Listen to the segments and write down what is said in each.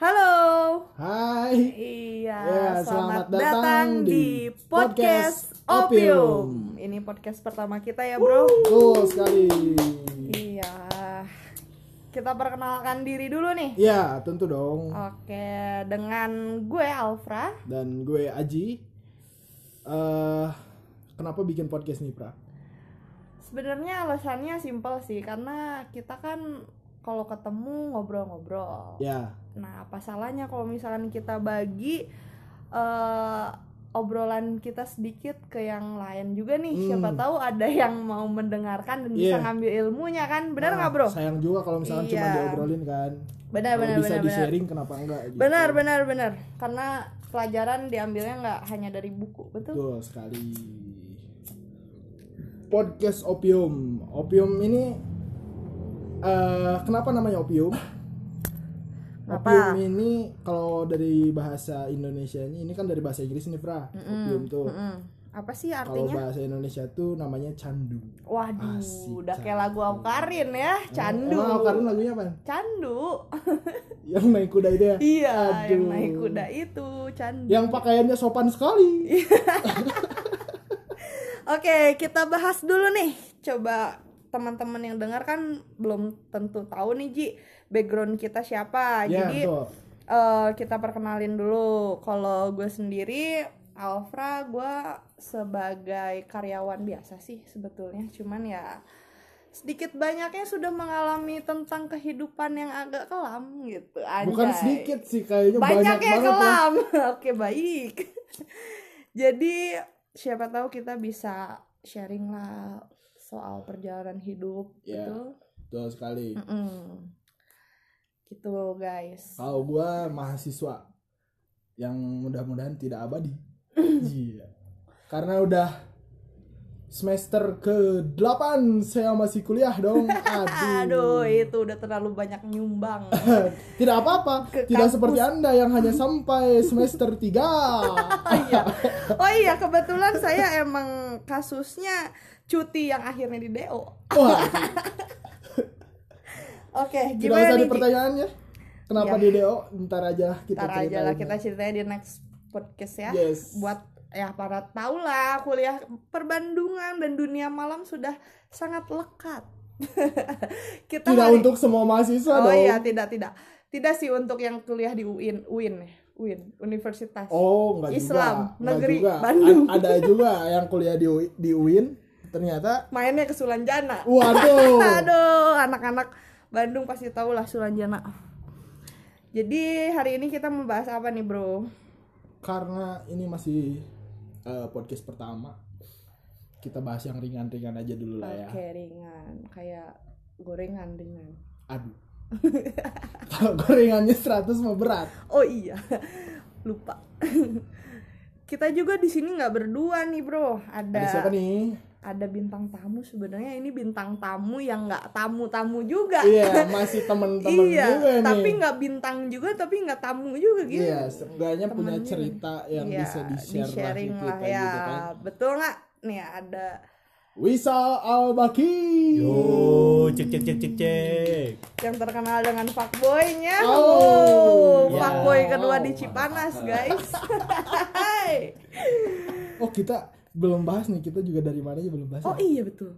Halo. Hai. Iya, Ya, selamat, datang di podcast Opium. Ini podcast pertama kita ya, Bro. Betul sekali. Iya. Kita perkenalkan diri dulu nih. Ya, tentu dong. Oke, dengan gue Alfra. Dan gue Aji. eh kenapa bikin podcast nih, Pra? Sebenarnya alasannya simpel sih, karena kita kan kalau ketemu ngobrol-ngobrol. Ya, Nah, apa salahnya kalau misalkan kita bagi eh, obrolan kita sedikit ke yang lain juga nih. Hmm. Siapa tahu ada yang mau mendengarkan dan bisa Iya. ngambil ilmunya kan. Benar nah, nggak, Bro? Sayang juga kalau misalnya cuma Iya. diobrolin kan. Benar, benar, bisa benar, benar. di-sharing kenapa enggak gitu. Benar, benar, benar. Karena pelajaran diambilnya nggak hanya dari buku, betul? Betul sekali. Podcast Opium. Opium ini eh kenapa namanya Opium? Opium ini kalau dari bahasa Indonesia ini ini kan dari bahasa Inggris nih, Fra. Opium tuh. Mm-mm. Apa sih Kalau artinya? bahasa Indonesia tuh namanya candu. Waduh, Asik, udah kayak candu. lagu Awkarin ya, candu. Emang Awkarin lagunya apa? Candu. Yang naik kuda itu ya? iya, yang Aduh. naik kuda itu candu. Yang pakaiannya sopan sekali. Oke, kita bahas dulu nih. Coba teman-teman yang dengar kan belum tentu tahu nih Ji background kita siapa. ya, Jadi betul. eh, kita perkenalin dulu. Kalau gue sendiri Alfra, gue sebagai karyawan biasa sih sebetulnya. Cuman ya sedikit banyaknya sudah mengalami tentang kehidupan yang agak kelam gitu. Bukan Anjay sedikit sih kayaknya banyak, banyak, yang ya. kelam oke baik jadi siapa tahu kita bisa sharing lah soal perjalanan hidup Ya. gitu Betul sekali. Mm-mm. Gitu guys Kalau gua mahasiswa yang mudah-mudahan tidak abadi. Iya. Karena udah semester ke-8 saya masih kuliah dong. Aduh. aduh itu udah terlalu banyak nyumbang Tidak apa-apa. Ke Tidak kampus. seperti Anda yang hanya sampai semester 3. oh iya oh iya kebetulan saya emang kasusnya cuti yang akhirnya di do Wah, oke tidak gimana usah nih di Ji? pertanyaannya. Kenapa Iya. di DO? Ntar aja kita Ntar aja lah ceritain. kita ceritanya di next podcast ya Yes. buat ya para tahu lah kuliah perbandungan dan dunia malam sudah sangat lekat kita Tidak hari- untuk semua mahasiswa oh dong. iya tidak tidak tidak sih untuk yang kuliah di UIN UIN ya UIN Universitas Oh, enggak Islam, juga. Enggak negeri, juga. Bandung. A- ada juga yang kuliah di UI- di UIN ternyata mainnya ke Sulanjana waduh. aduh anak-anak Bandung pasti tahu lah Sulanjana jadi hari ini kita membahas apa nih bro Karena ini masih eh, podcast pertama. Kita bahas yang ringan-ringan aja dulu lah ya. Oke ringan kayak gorengan ringan. Aduh. Kalau gorengannya 100 mah berat. Oh iya lupa. Kita juga di sini nggak berdua nih bro. Ada Ada siapa nih? Ada bintang tamu sebenarnya ini bintang tamu yang nggak tamu-tamu juga. Iya, masih temen-temen iya, juga nih. tapi nggak bintang juga tapi nggak tamu juga gitu. Iya, seenggaknya punya cerita yang Iya, bisa di-share di-sharing lah, lah, ke kita ya. gitu kan. Betul nggak? Nih ada Wisa Al-Baki. Yo, cek cek cek cek cek. yang terkenal dengan fuckboy-nya. Oh, Oh, ya. fuckboy kedua di Wow, Cipanas, guys. Hai. Oh, kita belum bahas nih, kita juga dari mana aja belum bahas. Oh ya? iya betul.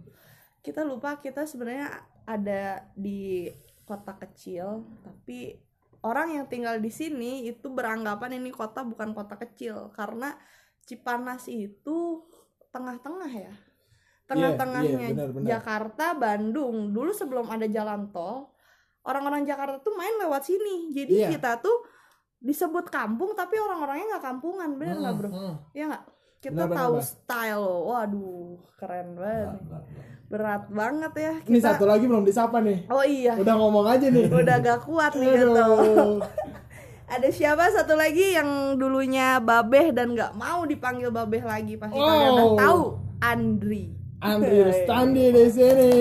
Kita lupa kita sebenarnya ada di kota kecil, tapi orang yang tinggal di sini itu beranggapan ini kota bukan kota kecil karena Cipanas itu tengah-tengah ya. Tengah-tengahnya iya, benar, benar. Jakarta, Bandung. Dulu sebelum ada jalan tol, orang-orang Jakarta tuh main lewat sini. Jadi Iya. kita tuh disebut kampung tapi orang-orangnya nggak kampungan, bener nggak bro? Hmm, hmm. Iya nggak? Kita benar, tahu benar. style. Waduh, keren banget. Berat banget ya. Ini Kita satu lagi belum disapa nih. Oh iya. Udah ngomong aja nih. Udah gak kuat nih gitu. Ada siapa satu lagi yang dulunya Babeh dan nggak mau dipanggil Babeh lagi pasti kalian udah Oh. tahu. Andri. Andri Rustandi di sini.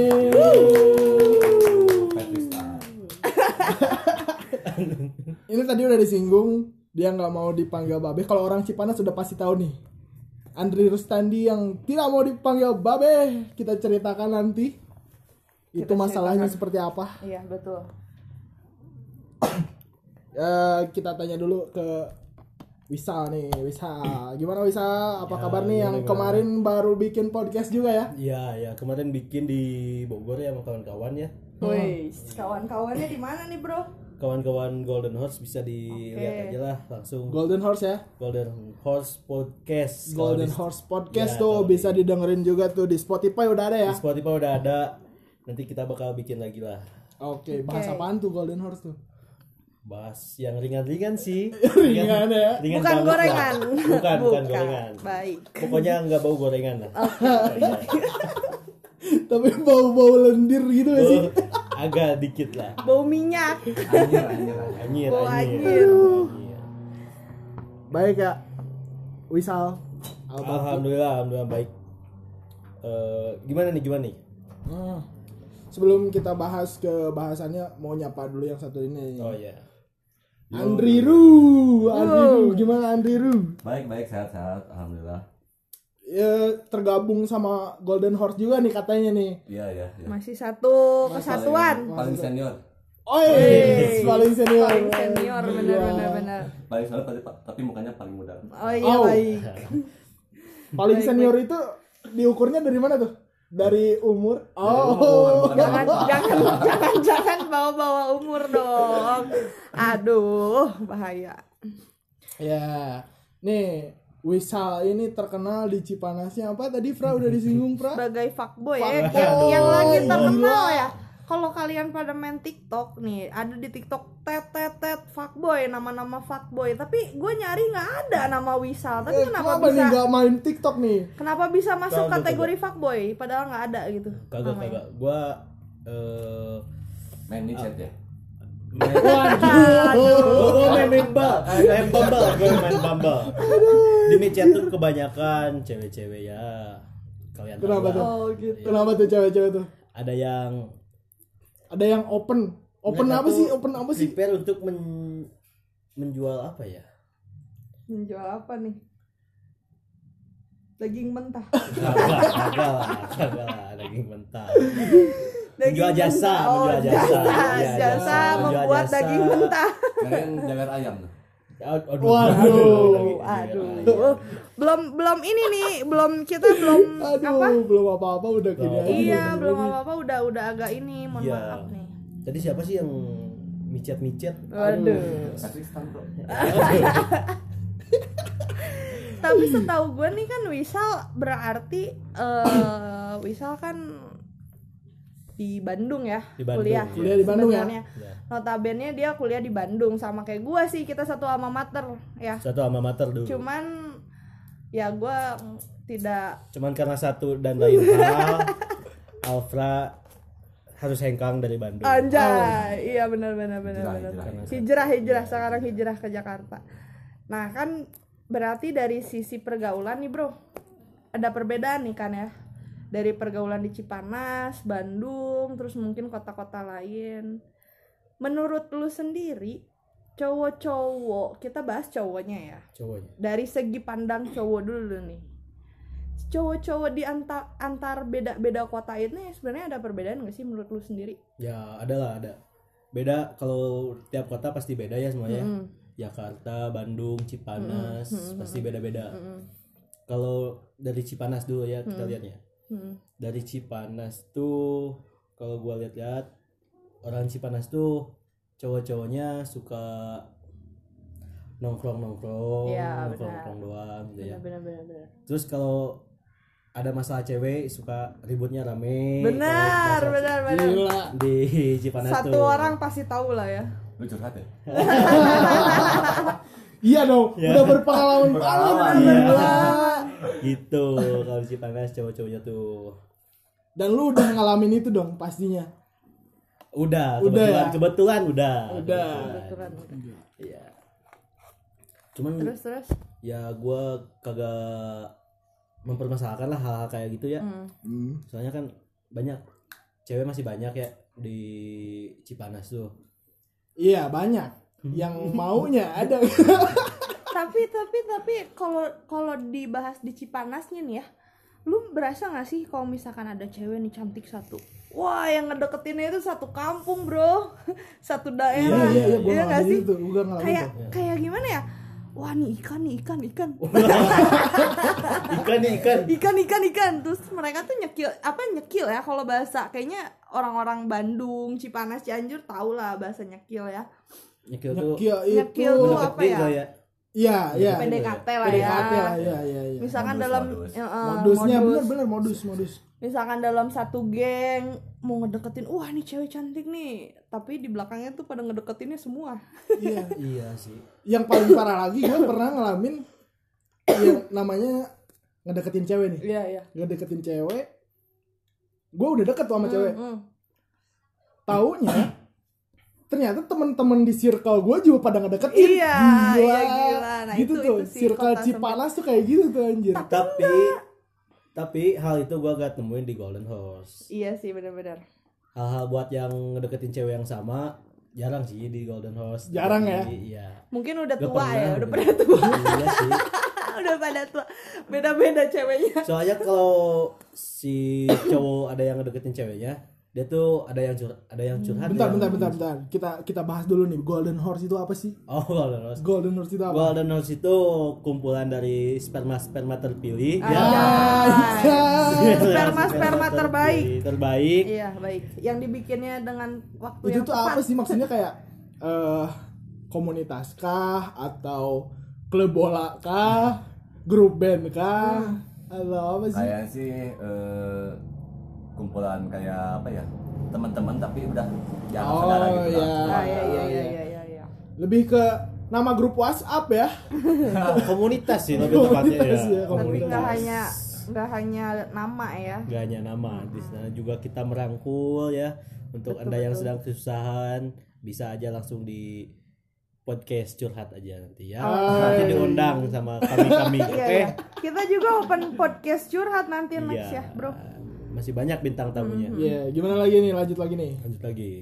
Ini tadi udah disinggung dia nggak mau dipanggil babe. Kalau orang Cipanas sudah pasti tahu nih. Andri Rustandi yang tidak mau dipanggil babe. Kita ceritakan nanti. Itu Kita masalahnya ceritakan. seperti apa? Iya betul. Eh, kita tanya dulu ke Wisal nih, Wisal. Gimana Wisal? Apa Ya, kabar nih yang gimana, kemarin baru bikin podcast juga ya? Iya, ya kemarin bikin di Bogor ya sama kawan-kawan ya. Wih, kawan-kawannya di mana nih bro? Kawan-kawan Golden Horse bisa dilihat Oke. aja lah langsung Golden Horse ya. Golden Horse Podcast. Golden di- Horse Podcast Ya, tuh bisa didengerin juga tuh di Spotify udah ada ya. Di Spotify udah ada. Nanti kita bakal bikin lagi lah. Oke, bahas apaan tuh Golden Horse tuh? Bahas yang ringan-ringan sih. Ringan ya. Ringan Bukan gorengan. lah. Bukan, bukan gorengan. Baik. Pokoknya nggak bau gorengan lah. Tapi bau-bau lendir gitu gak sih? Agak dikit lah. Bau minyak. Anyir, Bau anyir. anyir. Anyir. Baik ya. Wisal. Alhamdulillah, alhamdulillah baik. Eh, gimana nih, gimana nih? Hmm. Sebelum kita bahas ke bahasannya mau nyapa dulu yang satu ini. Oh iya. Andri Ru, Andri Ru, gimana Andri Ru? Baik baik sehat sehat alhamdulillah. Ya, tergabung sama Golden Horse juga nih katanya nih. Iya iya. iya. Masih satu kesatuan. Paling senior. Oh paling senior. Paling senior benar-benar benar. Paling senior tapi, tapi mukanya paling muda. Oh iya Oh. baik. Paling Baik, senior itu diukurnya dari mana tuh? Dari umur. Oh. Jangan jangan jangan jangan bawa-bawa umur dong. Aduh, bahaya. Ya. Nih, Wisal ini terkenal di Cipanasnya apa tadi Fra udah disinggung Fra? Sebagai fuckboy ya. Fuckboy. Yang, yang lagi terkenal Gila. ya. Kalau kalian pada main TikTok nih, ada di TikTok tet tet tet fuckboy, nama-nama fuckboy. Tapi gue nyari nggak ada nama Wisal. Tapi Eh, kenapa kenapa bisa nggak main TikTok nih? kenapa bisa masuk Kagak, kategori fuckboy padahal nggak ada gitu. Kagak, namanya. kagak. Gua eh Main di chat ya. Main Gua main bumble, main bumble, gua main bumble. Di micet tuh kebanyakan cewek-cewek ya. Kalian Kenapa tuh? Oh gitu. Kenapa tuh cewek-cewek tuh? Ada yang Ada yang open. Open apa sih? Open apa sih? Prepare untuk men- menjual apa ya? Menjual apa nih? Daging mentah. Kagak, kagak lah, kagak lah, daging mentah. Daging Menjual jasa, mentah. Oh, menjual jasa. jasa, Iya, jasa jasa, membuat jasa. daging mentah. Kalian ayam tuh. Aduh, Waduh. Aduh. Belum belum ini nih, belum kita belum Aduh, apa? belum apa-apa udah gini aja. Iya, belum apa-apa udah udah agak ini, mohon Iya. maaf nih. Tadi siapa sih yang micet-micet? Bro. Tapi setahu gue nih kan Wisal berarti eh Wisal kan di Bandung ya Di Bandung, kuliah. iya. Kuliah di Bandung ya? Sebenarnya. Ya. Notabene dia kuliah di Bandung sama kayak gue sih kita satu alma mater ya. Satu alma mater dulu. Cuman ya gue tidak Cuman karena satu dan lain hal, Alfra harus hengkang dari Bandung. Anjay, iya benar benar benar benar. hijrah. Hijrah hijrah sekarang hijrah ke Jakarta. Nah kan berarti dari sisi pergaulan nih bro, ada perbedaan nih kan ya. Dari pergaulan di Cipanas, Bandung, terus mungkin kota-kota lain. Menurut lu sendiri, cowok-cowok, kita bahas cowoknya ya. Cowoknya. Dari segi pandang cowok dulu nih. Cowok-cowok di antar antar beda-beda kota ini sebenarnya ada perbedaan gak sih menurut lu sendiri? Ya, ada lah, ada. Beda kalau tiap kota pasti beda ya semuanya. Mm. Jakarta, Bandung, Cipanas, pasti beda-beda. Mm. Kalau dari Cipanas dulu ya kita lihatnya. Hmm. Dari Cipanas tuh kalau gua lihat-lihat orang Cipanas tuh cowok-cowoknya suka nongkrong-nongkrong, Iya, nongkrong-nongkrong doang gitu ya. benar benar benar Terus kalau ada masalah cewek suka ributnya rame. benar benar benar Gila. Di Cipanas satu tuh. orang pasti tahu lah ya Lu curhat ya? Iya dong, Ya. udah berpengalaman banget. Iya. Gitu kalau di Cipanas cowok-cowoknya tuh. Dan lu udah ngalamin itu dong pastinya. Udah, Udah kebetulan, ya? kebetulan udah. Udah. Kebetulan. Iya. Cuman terus terus ya gua kagak mempermasalahkan lah hal-hal kayak gitu ya. Hmm. Hmm. Soalnya kan banyak cewek masih banyak ya di Cipanas tuh. Iya banyak. Yang maunya ada. tapi tapi tapi kalau kalau dibahas di Cipanasnya nih ya lu berasa gak sih kalau misalkan ada cewek nih cantik satu? Wah yang ngedeketinnya itu satu kampung bro. Satu daerah. Iya iya iya Iya nggak ngalamin sih? itu, kayak itu. kayak gimana ya? Wah nih ikan nih ikan ikan. Ikan nih ikan. Ikan ikan ikan. Terus mereka tuh nyekil apa nyekil ya kalau bahasa. Kayaknya orang-orang Bandung Cipanas Cianjur tau lah bahasa nyekil ya. Nyekil tuh Nyekil itu. Nyekil tuh apa ya? ya Iya iya. PDKT lah ya. PDKT lah iya iya iya. Misalkan Modus, dalam modus. eh, modusnya modus. bener bener modus modus. Misalkan dalam satu geng mau ngedeketin wah nih cewek cantik nih. Tapi di belakangnya tuh pada ngedeketinnya semua. Iya. Iya sih. Yang paling parah lagi gue pernah ngalamin yang namanya ngedeketin cewek nih. Iya iya. Ngedeketin cewek gue udah deket tuh sama cewek. Hmm, taunya ternyata temen-temen di circle gue juga pada ngedeketin. Iya, gila, iya, gila. Nah, gitu itu- tuh itu sih circle Cipanas tuh kayak gitu tuh anjir. Tapi tapi hal itu gua gak temuin di Golden Horse. Iya sih benar-benar hal-hal buat yang ngedeketin cewek yang sama jarang sih di Golden Horse. Jarang ya? iya. Mungkin udah Gak tua pernah, ya udah udah. pada tua. Iya sih. Udah pada tua. Beda-beda ceweknya. Soalnya kalau si cowok ada yang ngedeketin ceweknya dia tuh ada yang curhat ada yang curhat bentar yang- bentar bentar bentar. Kita kita bahas dulu nih Golden Horse itu apa sih? Oh Golden Horse. Golden Horse itu apa? Golden Horse itu kumpulan dari sperma-sperma terpilih. Ya. Anjay. sperma sperma terbaik. terpilih, terbaik. iya baik. Yang dibikinnya dengan waktu itu yang tuh tepat. apa sih? Maksudnya kayak eh komunitas kah atau klub bola kah? Grup band kah? Hmm. atau apa sih? Kayak sih eh, kumpulan kayak apa ya teman-teman tapi udah jarang Oh, saudara gitu iya. lah. ah, iya iya iya. iya iya iya. Lebih ke nama grup WhatsApp ya. Komunitas sih lebih tepatnya Komunitas ya. ya, tapi komunitas. nggak hanya nggak hanya nama ya. Gak hanya nama di sana juga kita merangkul ya. Untuk anda yang sedang kesusahan bisa aja langsung di podcast curhat aja nanti ya. Nanti diundang sama kami kami oke? iya. Iya kita juga open podcast curhat nanti next ya Iya. bro masih banyak bintang tamunya. Iya, gimana lagi nih? Lanjut lagi nih? Lanjut lagi.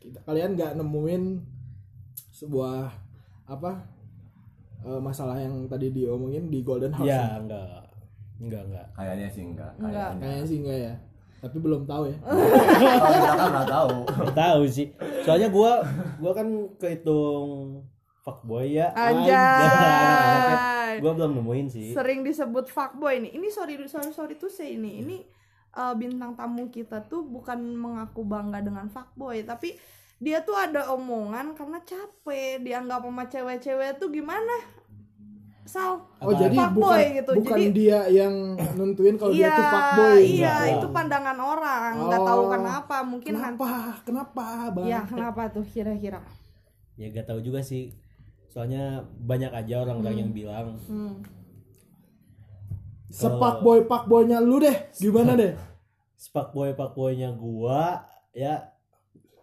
Kita- kalian nggak nemuin sebuah apa eh, masalah yang tadi diomongin di Golden House ya enggak. Enggak enggak. Kayaknya sih enggak. Enggak. Kayaknya. kayaknya sih enggak ya. Tapi belum tahu ya. Kita kan nggak tahu. Tahu sih. Soalnya gua gua kan kehitung fuckboy ya. Anjay. Gua belum nemuin sih. Sering disebut fuckboy nih. Ini sorry sorry sorry tuh say ini. Ini uh, bintang tamu kita tuh bukan mengaku bangga dengan fuckboy, tapi dia tuh ada omongan karena capek dianggap sama cewek-cewek tuh gimana? Sal. oh Apa? jadi Fuckboy bukan gitu. bukan Jadi- dia yang nentuin kalau dia Iya, tuh fuckboy iya Enggak. itu pandangan orang. Nggak Oh. tahu kenapa, mungkin nanti. kenapa kenapa bang Ya kenapa tuh kira-kira? ya gak tahu juga sih soalnya banyak aja orang-orang yang bilang Hmm. Sepak boy pak boynya lu deh gimana deh fuckboy fuckboynya gua ya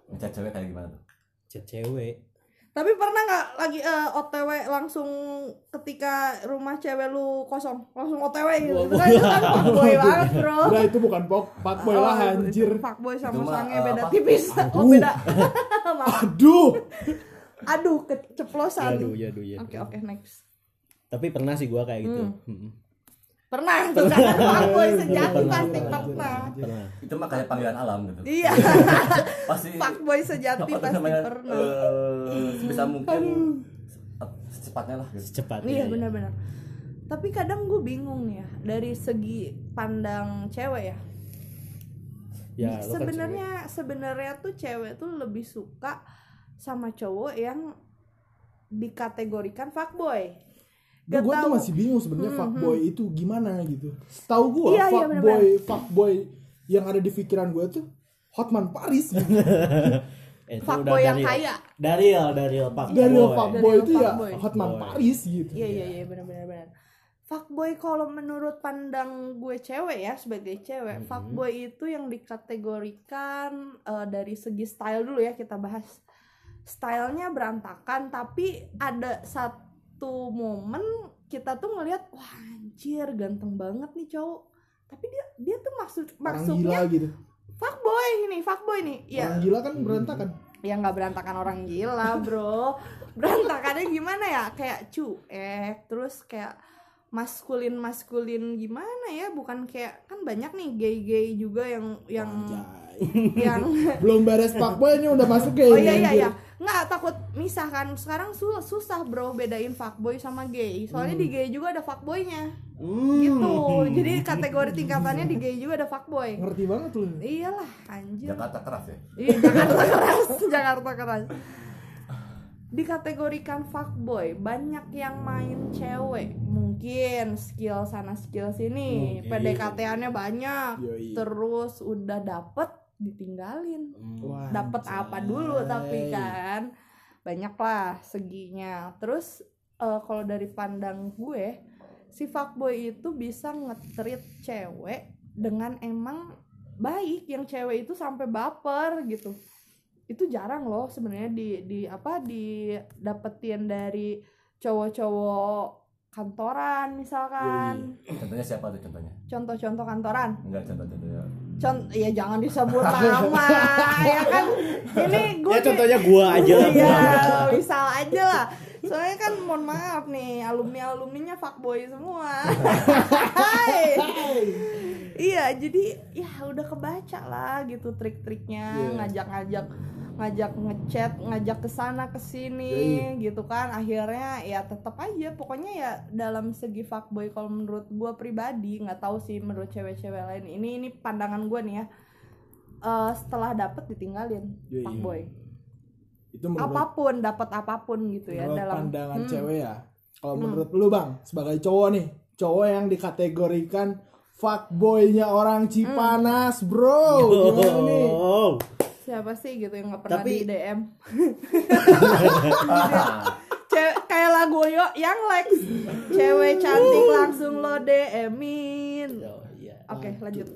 Ngechat cewek kayak gimana tuh? chat cewek Tapi pernah nggak lagi eh, OTW langsung ketika rumah cewek lu kosong langsung OTW gitu? Itu kan, itu kan fuckboy banget bro. Udah itu bukan pok pak boy Oh, lah itu- anjir Fuckboy sama mah, sange eh, beda tipis. Oh Aduh. beda. Maaf. aduh Aduh keceplosan. Yaduh, yaduh, yaduh. Oke oke next. tapi pernah sih gua kayak gitu Mm-mm. Pernah tuh kan fuckboy sejati Pernah, pasti pernah, pernah. pernah Itu mah kayak panggilan alam gitu. Iya. Pasti Fuckboy sejati pasti namanya? pernah. eh, sebisa mungkin secepatnya lah gitu. secepatnya Iya ya. benar-benar. Tapi kadang gue bingung nih ya dari segi pandang cewek ya. ya kan sebenarnya sebenarnya tuh cewek tuh lebih suka sama cowok yang dikategorikan fuckboy. Gue Gak tuh tahu. masih bingung sebenarnya fuckboy itu gimana gitu tahu gue Iya, iya, fuckboy fuckboy yang ada di pikiran gue tuh Hotman Paris gitu. Eh, itu Fuckboy udah yang dari- kaya. dari dari fuckboy dari fuckboy itu ya. Hotman Boy. Paris gitu Iya iya iya benar-benar benar. Fuckboy kalau menurut pandang gue cewek ya sebagai cewek, fuckboy itu yang dikategorikan eh, dari segi style dulu ya kita bahas. Stylenya berantakan tapi ada satu momen kita tuh ngelihat wah anjir ganteng banget nih cowok. Tapi dia dia tuh maksud orang maksudnya gila gitu fuckboy ini fuckboy nih. Ya orang gila kan berantakan ya nggak berantakan orang gila bro berantakannya gimana ya kayak cuek terus kayak maskulin maskulin gimana ya bukan kayak kan banyak nih gay gay juga yang yang Anjay. yang Belum beres fuckboy ini udah masuk kayak Oh iya iya iya. Nggak takut misah kan. Sekarang su- susah bro bedain fuckboy sama gay. Soalnya di gay juga ada fuckboynya. Gitu. Jadi kategori tingkatannya di gay juga ada fuckboy. Ngerti banget lu. Iyalah anjir. Jakarta keras ya Iya, Jakarta keras, Jakarta keras. Dikategorikan fuckboy, banyak yang main cewek. Mungkin skill sana skill sini. PDKT-annya banyak. Yoi. Terus udah dapet ditinggalin. Wah, Dapet apa dulu tapi kan? Banyak lah seginya. Terus eh, kalau dari pandang gue, si fuckboy itu bisa nge-treat cewek dengan emang baik. Yang cewek itu sampai baper gitu. Itu jarang loh sebenarnya di di apa didapetin dari cowok-cowok kantoran misalkan contohnya siapa tuh contohnya contoh-contoh kantoran enggak contoh-contohnya contoh ya jangan disebut nama ya kan ini gue Ya contohnya gua aja lah. Iya, misal aja lah. Soalnya kan mohon maaf nih, alumni-alumninya fuckboy semua. Hai. iya, jadi ya udah kebaca lah gitu trik-triknya, Iya. ngajak-ngajak ngajak ngechat, ngajak ke sana ke sini gitu kan. Akhirnya ya tetap aja pokoknya ya dalam segi fuckboy kalau menurut gua pribadi, nggak tahu sih menurut cewek-cewek lain. Ini ini pandangan gua nih ya. Eh, setelah dapet ditinggalin Yoi. fuckboy Itu menurut, apa pun dapat apa pun gitu ya dalam pandangan Hmm. cewek ya. Kalau menurut lu bang, sebagai cowok nih, cowok yang dikategorikan fuckboynya orang Cipanas, bro. Gimana nih? Siapa sih gitu yang nggak pernah Tapi- di DM cewek kayak lagu yo yang Lex cewek cantik langsung lo DM-in Oh, iya. oke lanjut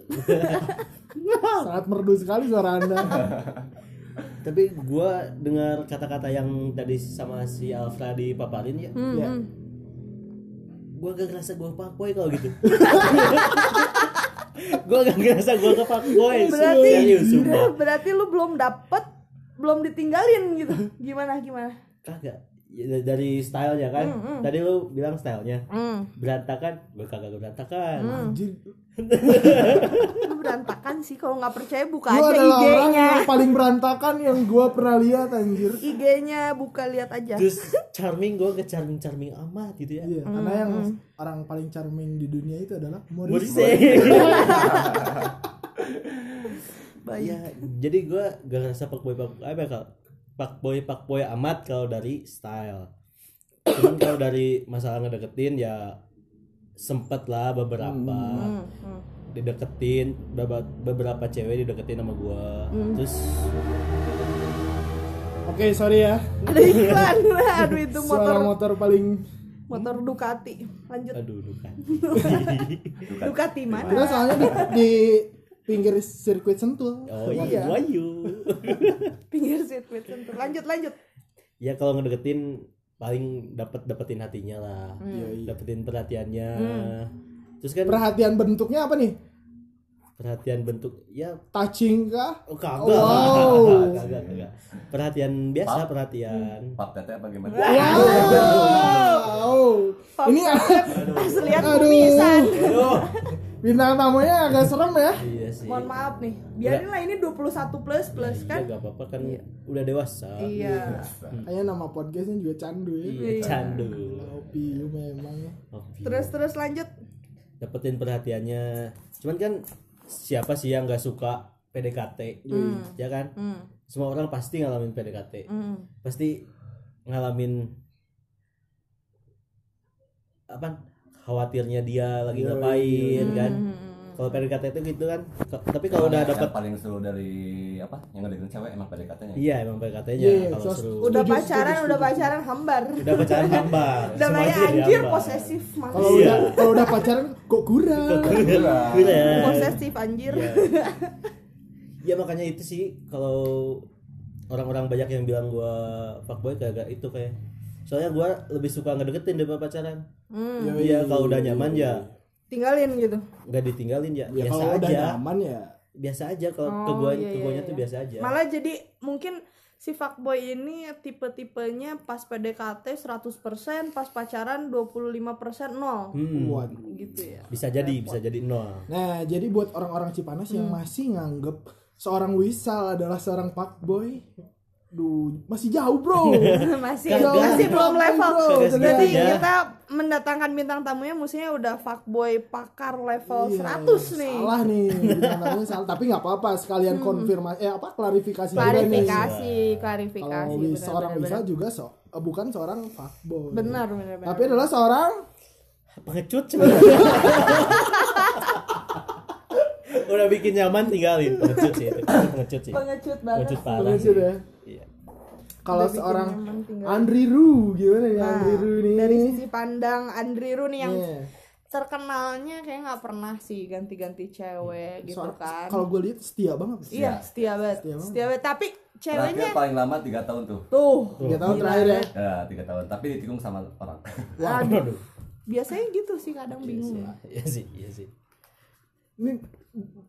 Sangat merdu sekali suara anda. Tapi gua dengar kata-kata yang tadi sama si Alfra dipaparin ya. Hmm, Ya. hmm. Gua gak ngerasa gua fuckboy kalau gitu. gua gak ngerasa gua ke fuckboy. berarti Serius, berarti lu belum dapet belum ditinggalin gitu gimana gimana Kagak. Ya, dari stylenya kan. Hmm, hmm. Tadi lu bilang stylenya hmm. berantakan. Gua kagak berantakan. Anjir. lu berantakan sih kalau nggak percaya buka Lu aja adalah orang IG-nya yang paling berantakan yang gua pernah lihat anjir. IG-nya buka lihat aja Terus charming gua ke charming charming amat gitu ya. Iya, karena yang orang paling charming di dunia itu adalah Morrissey. Morrissey. Baik. ya, jadi gua gak ngerasa fuckboy fuckboy apa ya kalau fuckboy fuckboy amat kalau dari style. Cuman kalau dari masalah ngedeketin ya sempet lah beberapa. Hmm, hmm. dideketin beberapa, cewek dideketin sama gua. Terus Oke, sorry ya. ada iklan. Aduh itu motor. Suara motor paling motor Ducati. Lanjut. Aduh Ducati. Kita mana? Soalnya di, di pinggir sirkuit Sentul. oh Iya. wayu. Pinggir sirkuit sentul. Lanjut lanjut. Ya kalau ngedeketin paling dapat dapetin hatinya lah. Iya, iya. dapetin perhatiannya. Terus kan Perhatian bentuknya apa nih? perhatian bentuk ya. Touching kah? oh, kagak. Wow. kagak kagak. Perhatian biasa perhatian. Pap tete apa gimana? Wow. Ini pas lihat Aduh. aduh bintang tamunya agak serem ya. iya sih. Mohon maaf nih. Biarin lah ini 21 plus plus ya kan? gak apa-apa kan udah dewasa. Iya. Kayaknya nama podcastnya juga candu ya. iya candu. Kopi lu memang ya. Terus terus lanjut. Dapetin perhatiannya. Cuman kan siapa sih yang nggak suka PDKT ya kan? Hmm, semua orang pasti ngalamin PDKT hmm. pasti ngalamin apa khawatirnya dia lagi Yoi. ngapain kan? Hmm, kalau PDKT itu gitu kan tapi kalau udah dapat paling seru dari apa? Yang ngedeketin cewek emang PDKT-nya iya emang PDKT-nya Iya, kalau sos- seru. Udah pacaran udah pacaran hambar. Udah pacaran hambar. Udah Semua kayak anjir hambar. posesif Kalau manusia Iya. udah kalau udah pacaran kok kurang. Iya. posesif anjir. Iya. ya makanya itu sih kalau orang-orang banyak yang bilang gua fuckboy kagak itu kayak soalnya gua lebih suka ngedeketin daripada pacaran. Hmm, Yoi. Iya kalau udah nyaman ya. tinggalin gitu. Nggak ditinggalin ya, Ya biasa kalau udah aja. nyaman ya. Biasa aja kalau Oh, ke gua iya, ke guanya iya, tuh iya. biasa aja. Malah jadi mungkin si fuckboy ini tipe-tipenya pas PDKT 100% pas pacaran 25% nol. Hmm, Waduh. gitu ya. Bisa jadi bisa jadi nol. Nah, jadi buat orang-orang Cipanas yang masih nganggep seorang Wisal adalah seorang fuckboy Duh, masih jauh bro masih Kagak. masih belum level. Bro, Berarti segitunya. kita mendatangkan bintang tamunya musuhnya udah fuckboy pakar level Iya, 100 nih. Salah nih, bintang tamunya salah. Tapi nggak apa-apa, sekalian konfirmasi, eh apa klarifikasi juga nih. Klarifikasi, klarifikasi. Kalau benar, seorang benar. juga so, eh, bukan seorang fuckboy. Benar, benar, benar. Tapi adalah seorang pengecut sebenarnya udah bikin nyaman tinggalin pengecut sih pengecut sih pengecut banget. pengecut parah pengecut ya. Iya. Kalau seorang. Andri Ru gimana ya Nah, Andri Ru ini? dari sisi pandang Andri Ru nih yang Iya. terkenalnya kayak nggak pernah sih ganti-ganti cewek gitu Soal- kan. Kalau gue lihat setia banget. Iya, setia banget. Setia banget. Setia banget. Tapi Terakhir ceweknya paling lama tiga tahun tuh. tuh. Tiga tahun Gila, terakhir ya. Ya tiga tahun. Tapi ditikung sama orang. Aduh. Biasanya gitu sih kadang bingung. iya sih iya sih Ini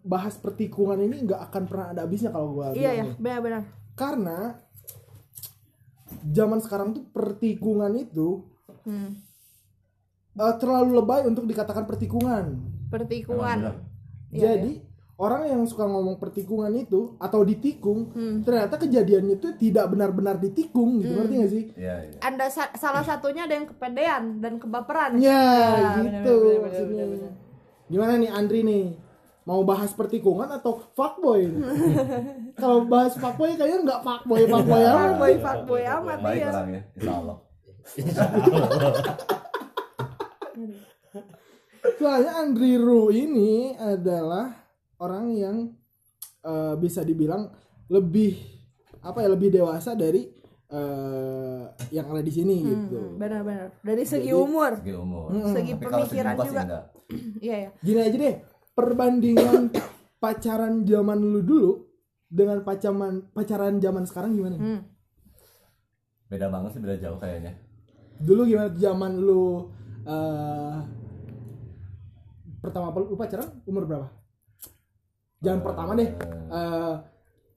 bahas pertikungan ini nggak akan pernah ada habisnya kalau gue Iya ya, benar-benar. Karena zaman sekarang tuh pertikungan itu Hmm. eh, terlalu lebay untuk dikatakan pertikungan. Pertikungan. Iya, Jadi orang yang suka ngomong pertikungan itu atau ditikung, Hmm. ternyata kejadiannya itu tidak benar-benar ditikung gitu, ngerti gak sih? Iya iya. Anda sa- salah satunya ada yang kepedean dan kebaperan. Ya, Ya, gitu maksudnya. benar, benar. Gimana nih Andri nih? Mau bahas pertikungan atau fuckboy? Kalau bahas fuckboy kayaknya nggak fuckboy fuckboy amat. Fuckboy, fuckboy amat Baik iya. orangnya. Insya Allah. Soalnya Andri Ru ini adalah orang yang eh, bisa dibilang lebih apa ya lebih dewasa dari eh, yang ada di sini gitu. Hmm, Benar-benar. Dari segi Jadi- umur. Segi umur. Segi segi pemikiran juga. Iya ya. Gini aja deh, perbandingan pacaran zaman lu dulu dengan pacaran pacaran zaman sekarang gimana? Hmm. Beda banget sih, beda jauh kayaknya. Dulu gimana zaman lu eh pertama lu pacaran umur berapa? Jangan pertama deh. eh,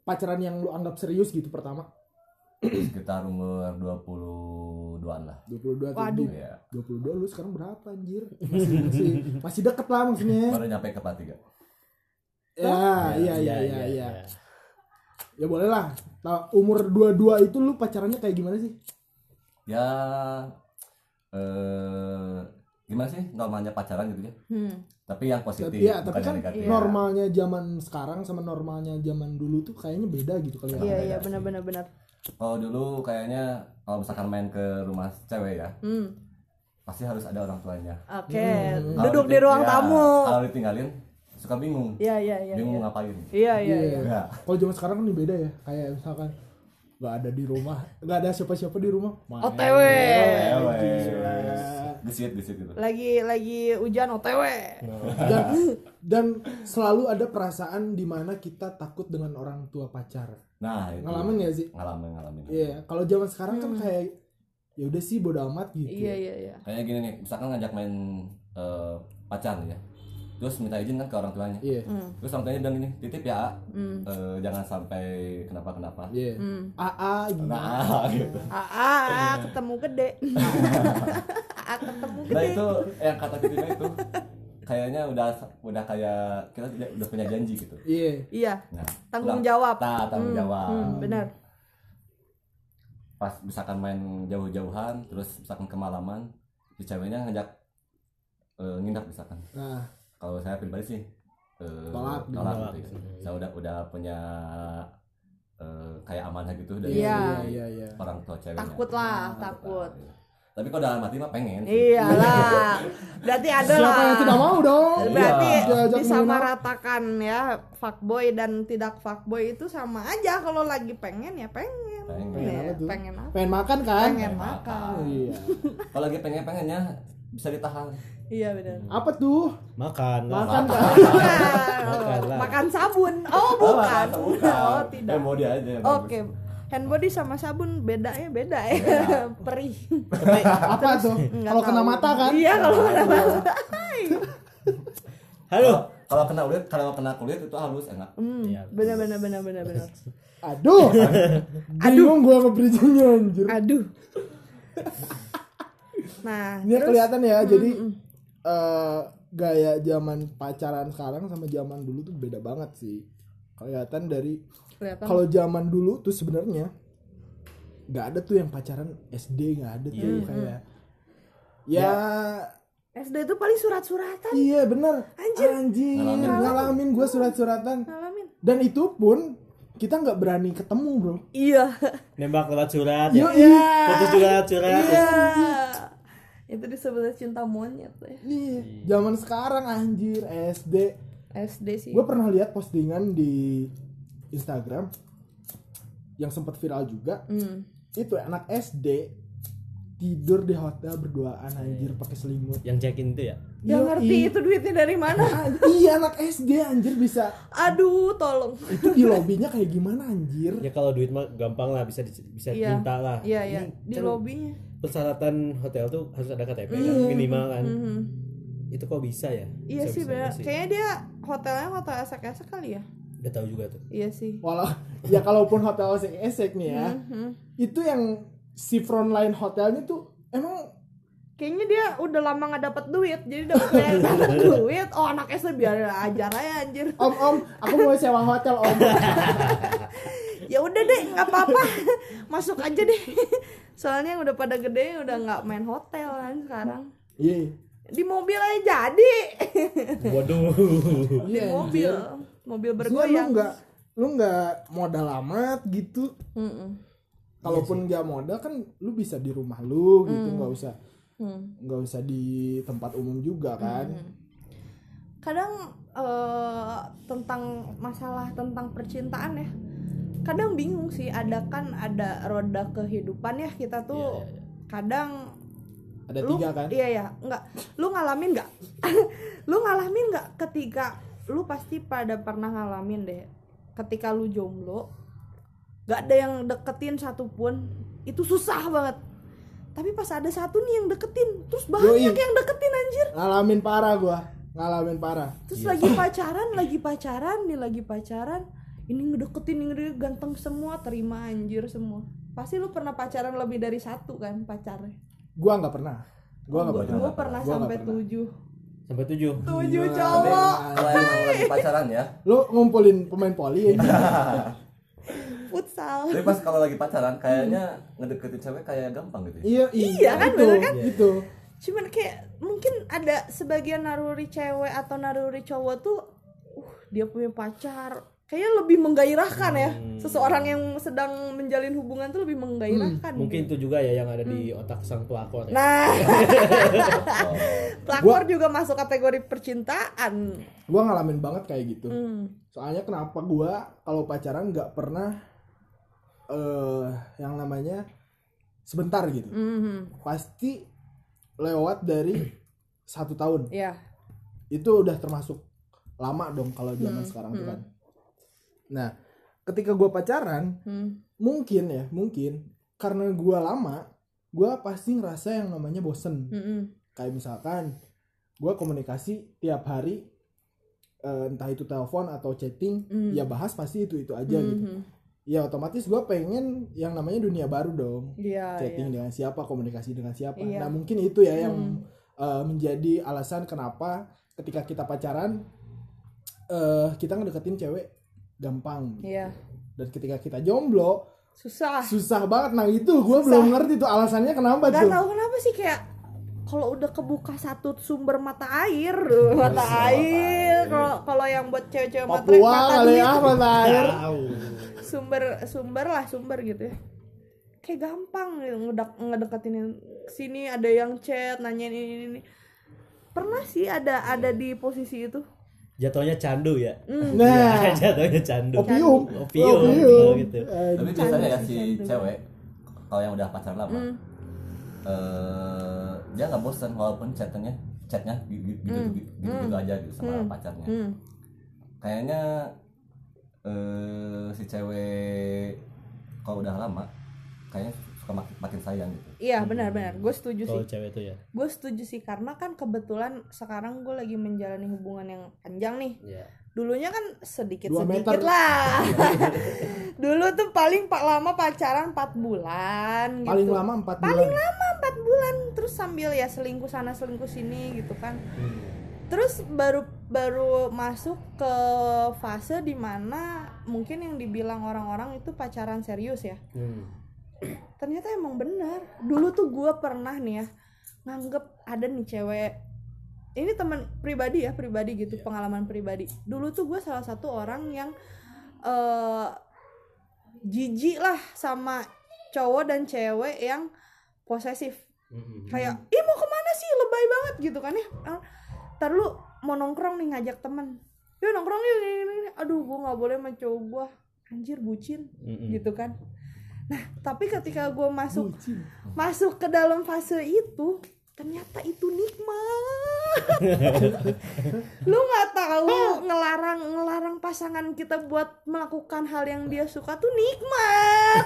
pacaran yang lu anggap serius gitu pertama. Sekitar umur 22-an lah. 22 tuh. Waduh. Iya. 22 lu sekarang berapa anjir? Masih masih, masih deket lah maksudnya. Baru nyampe ke kelas 3. Ya, iya iya iya iya. Ya boleh lah. Nah, umur 22 itu lu pacarannya kayak gimana sih? Ya eh gimana sih normalnya pacaran gitu ya? Hmm. Tapi yang positif, Tapi ya, tapi kan negatif. normalnya zaman sekarang sama normalnya zaman dulu tuh kayaknya beda gitu kali ya. Iya iya benar-benar benar. Kalau dulu kayaknya kalau misalkan main ke rumah cewek ya, Hmm. pasti harus ada orang tuanya. Oke. Hmm. Kalau Duduk di ruang ya, tamu. Kalau ditinggalin suka bingung. Iya iya iya. bingung iya. ngapain. Iya iya iya. Ya. Kalau zaman sekarang kan beda ya. Kayak misalkan nggak ada di rumah, nggak ada siapa-siapa di rumah. main. OTW. Gesit gesit gitu. Lagi lagi hujan OTW. Dan dan selalu ada perasaan di mana kita takut dengan orang tua pacar. Nah, itu. Ngalamin ya sih? Ngalamin ngalamin. Iya, kalau zaman sekarang kan kayak ya udah sih bodo amat gitu. Hmm. Iya iya iya. Kayak gini nih, misalkan ngajak main eh, pacar ya. Terus minta izin kan ke orang tuanya. Iya. Hmm. Terus orang tuanya bilang gini, titip ya, eh, jangan sampai kenapa-kenapa. Iya. Hmm. AA gitu. Nah, gitu. Ah, ketemu gede. ah, ketemu Nah gede. itu yang kata titipnya itu kayaknya udah udah kayak kita udah punya janji gitu. Iya. Iya. Nah, Tanggung pulang- jawab. Nah, tanggung Hmm, jawab. hmm, benar. Pas misalkan main jauh-jauhan, terus misalkan kemalaman, si ceweknya ngajak eh, nginap misalkan. Nah, Kalau saya pribadi sih eh, Tolak, tolak ditolak. gitu. Saya udah udah punya eh, kayak amanah gitu dari Iya. iya iya. orang tua ceweknya. Takut lah, takut. Tapi kalau dalam hati mah pengen. Iyalah. Berarti ada Siapa lah. yang tidak mau dong? Berarti Iya. Diajak disamaratakan ya fuckboy dan tidak fuckboy itu sama aja kalau lagi pengen ya pengen. Pengen. Ya, Apa tuh? pengen apa? Pengen makan kan? Pengen makan. Iya. Kalau lagi pengen-pengennya bisa ditahan. Iya benar. Apa tuh? makan. Makan kan? Makan, lah. makan sabun. Oh, bukan. Oh, bukan. Oh, tidak. Eh, mau dia aja. Oke. Hand body sama sabun beda ya, beda ya. Perih. Apa tuh? Kalau kena mata kan? Iya, kalau kena mata. halo Kalau- kena kulit, kalau kena kulit itu halus enak. Hmm, Iya. benar benar benar benar benar. Aduh. Bingung gua nge-bridgingnya anjir. Aduh. Nah, Ini kelihatan ya, jadi eh, gaya zaman pacaran sekarang sama zaman dulu tuh beda banget sih. kelihatan dari kelihatan. kalau zaman dulu tuh sebenarnya nggak ada tuh yang pacaran SD nggak ada tuh kayak ya SD itu paling surat-suratan. iya bener. Anjir. anjir Ngalamin. ngalamin gue surat-suratan. Ngalamin. Dan itu pun kita nggak berani ketemu bro. Iya. Nembak lewat surat ya. iya. putus juga lewat surat. Iya itu disebut cinta monyet ya. Iya, zaman sekarang anjir SD SD sih. Gue pernah lihat postingan di Instagram yang sempat viral juga. Hmm. itu anak SD tidur di hotel berduaan anjir pakai selimut. Yang check in itu ya? Yang ngerti itu duitnya dari mana. Iya anak SD anjir bisa. Aduh tolong. Itu di lobbynya kayak gimana anjir? Ya kalau duit mah gampang lah bisa di- bisa Iya. minta lah. Iya iya. Di kan lobbynya persyaratan hotel tuh harus ada KTP kan minimal kan. Mhm. itu kok bisa ya? Iya sih Bisa-bisanya bener kayaknya dia hotelnya hotel esek-esek kali ya? Udah tahu juga tuh. Iya sih. Walau ya kalaupun hotel esek-esek nih ya Mhm. itu yang si frontline hotelnya tuh emang kayaknya dia udah lama nggak dapet duit jadi dapet dapet duit. Oh anak SD biar ajar aja anjir. Om om aku mau sewa hotel om. Ya udah deh nggak apa-apa. Masuk aja deh soalnya yang udah pada gede udah nggak main hotel kan sekarang. Iya. Di mobil aja jadi. Waduh. Di iya mobil. mobil Maksudnya lu bergoyang. nggak lu nggak modal amat gitu. Mm-mm. kalaupun nggak modal kan lu bisa di rumah lu gitu nggak usah Hmm. nggak usah di tempat umum juga kan. Kadang eh, tentang masalah tentang percintaan ya kadang bingung sih ada kan ada roda kehidupan ya kita tuh kadang ada lu tiga kan? iya ya nggak lu ngalamin nggak? Lu ngalamin nggak ketika lu pasti pada pernah ngalamin deh ketika lu jomblo nggak ada yang deketin satupun itu susah banget. Tapi pas ada satu nih yang deketin terus banyak Yoi. yang deketin anjir. Ngalamin parah gua ngalamin parah. Terus Iya. lagi pacaran lagi pacaran nih lagi pacaran ini ngedeketin ini ngedeketin, ganteng semua terima anjir semua. Pasti lu pernah pacaran lebih dari satu kan pacarnya? Gua nggak pernah. Gua nggak gua, pernah. gua pernah Gua nggak sampai pernah. tujuh. Sampai tujuh? Tujuh Gila. Cowok. Lagi pacaran ya. Lu ngumpulin pemain poli ya? Futsal. Tapi pas kalau lagi pacaran kayaknya ngedeketin cewek kayak gampang gitu ya. iya Iya kan, itu, bener kan? itu. Cuman kayak mungkin ada sebagian naruri cewek atau naruri cowok tuh uh dia punya pacar kayaknya lebih menggairahkan ya. Seseorang yang sedang menjalin hubungan tuh lebih menggairahkan mungkin itu juga ya yang ada di otak sang pelakor ya. nah. Oh. pelakor juga masuk kategori percintaan. Gua ngalamin banget kayak gitu. Hmm. soalnya kenapa gua kalau pacaran nggak pernah eh yang namanya sebentar gitu. Mhm. pasti lewat dari satu tahun. Ya itu udah termasuk lama dong kalau zaman sekarang tuh kan nah ketika gua pacaran Hmm. mungkin ya mungkin karena gua lama gua pasti ngerasa yang namanya bosen Mm-mm. kayak misalkan gua komunikasi tiap hari eh, entah itu telepon atau chatting Mm. ya bahas pasti itu itu aja gitu Mhm. ya otomatis gua pengen yang namanya dunia baru dong Iya, chatting iya. dengan siapa komunikasi dengan siapa Iya. nah mungkin itu ya yang Hmm. eh, menjadi alasan kenapa ketika kita pacaran eh kita ngedeketin cewek gampang Iya. dan ketika kita jomblo Susah. susah banget nah itu gue belum ngerti tuh alasannya kenapa Gak tuh tahu kenapa sih kayak kalau udah kebuka satu sumber mata air, uh, mata air. Kalau kalau yang buat cewek-cewek mata duit, ya mata air Tahu. sumber sumber lah sumber gitu ya. Kayak gampang gitu, ngedek ngedeketin sini ada yang chat nanyain ini ini. Pernah sih ada ada di posisi itu. Jatuhnya candu ya. nah Jatuhnya candu. opium Opium, opium. gitu. Eh, tapi biasanya ya si Candu. cewek kalau yang udah pacaran lama Hmm. eh, dia nggak bosan walaupun chatnya chatnya gitu gitu, gitu, aja gitu sama pacarnya Hmm. kayaknya eh, si cewek kalau udah lama kayaknya suka makin, makin sayang gitu Iya benar-benar, gue setuju sih. Kalau cewek itu ya. Gue setuju sih karena kan kebetulan sekarang gue lagi menjalani hubungan yang panjang nih. Iya. Dulunya kan sedikit Dua sedikit meter. lah. Dulu tuh paling pak lama pacaran 4 bulan gitu. paling lama empat Paling bulan lama 4 bulan terus sambil ya selingkuh sana selingkuh sini gitu kan. terus baru baru masuk ke fase di mana mungkin yang dibilang orang-orang itu pacaran serius ya Hmm. Ternyata emang benar. Dulu tuh gue pernah nih ya nganggep ada nih cewek ini teman pribadi ya pribadi gitu pengalaman pribadi. Dulu tuh gue salah satu orang yang eh jijik lah sama cowok dan cewek yang posesif. Mm-mm. kayak ih mau ke mana sih? Lebay banget gitu kan ya. Ah, ntar lu mau nongkrong nih ngajak temen. Yuk nongkrong yuk ini, aduh gue nggak boleh sama cowok gue anjir bucin. Mm-mm. gitu kan nah tapi ketika gue masuk Bucin. masuk ke dalam fase itu ternyata itu nikmat lu nggak tahu ngelarang ngelarang pasangan kita buat melakukan hal yang dia suka tuh nikmat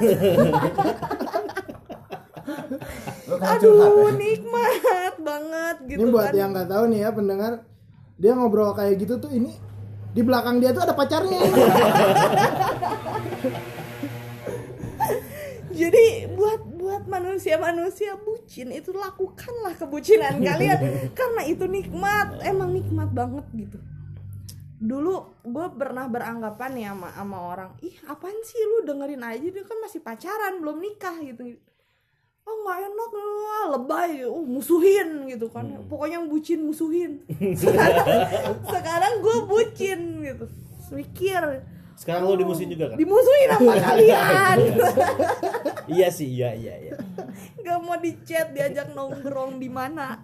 kan aduh ya. nikmat banget gitu ini buat kan yang nggak tahu nih ya pendengar dia ngobrol kayak gitu tuh ini di belakang dia tuh ada pacarnya Jadi buat buat manusia-manusia bucin itu lakukanlah kebucinan kalian karena itu nikmat, emang nikmat banget gitu. Dulu gue pernah beranggapan ya sama, sama orang, ih apaan sih lu dengerin aja dia kan masih pacaran belum nikah gitu. Oh nggak enak lu, ah, lebay, oh musuhin gitu kan. Pokoknya yang bucin musuhin. Sekarang, sekarang gue bucin gitu. Mikir Sekarang lo dimusin juga kan? dimusuhin apa kalian? Iya sih, iya iya iya. nggak mau di chat diajak nongkrong di mana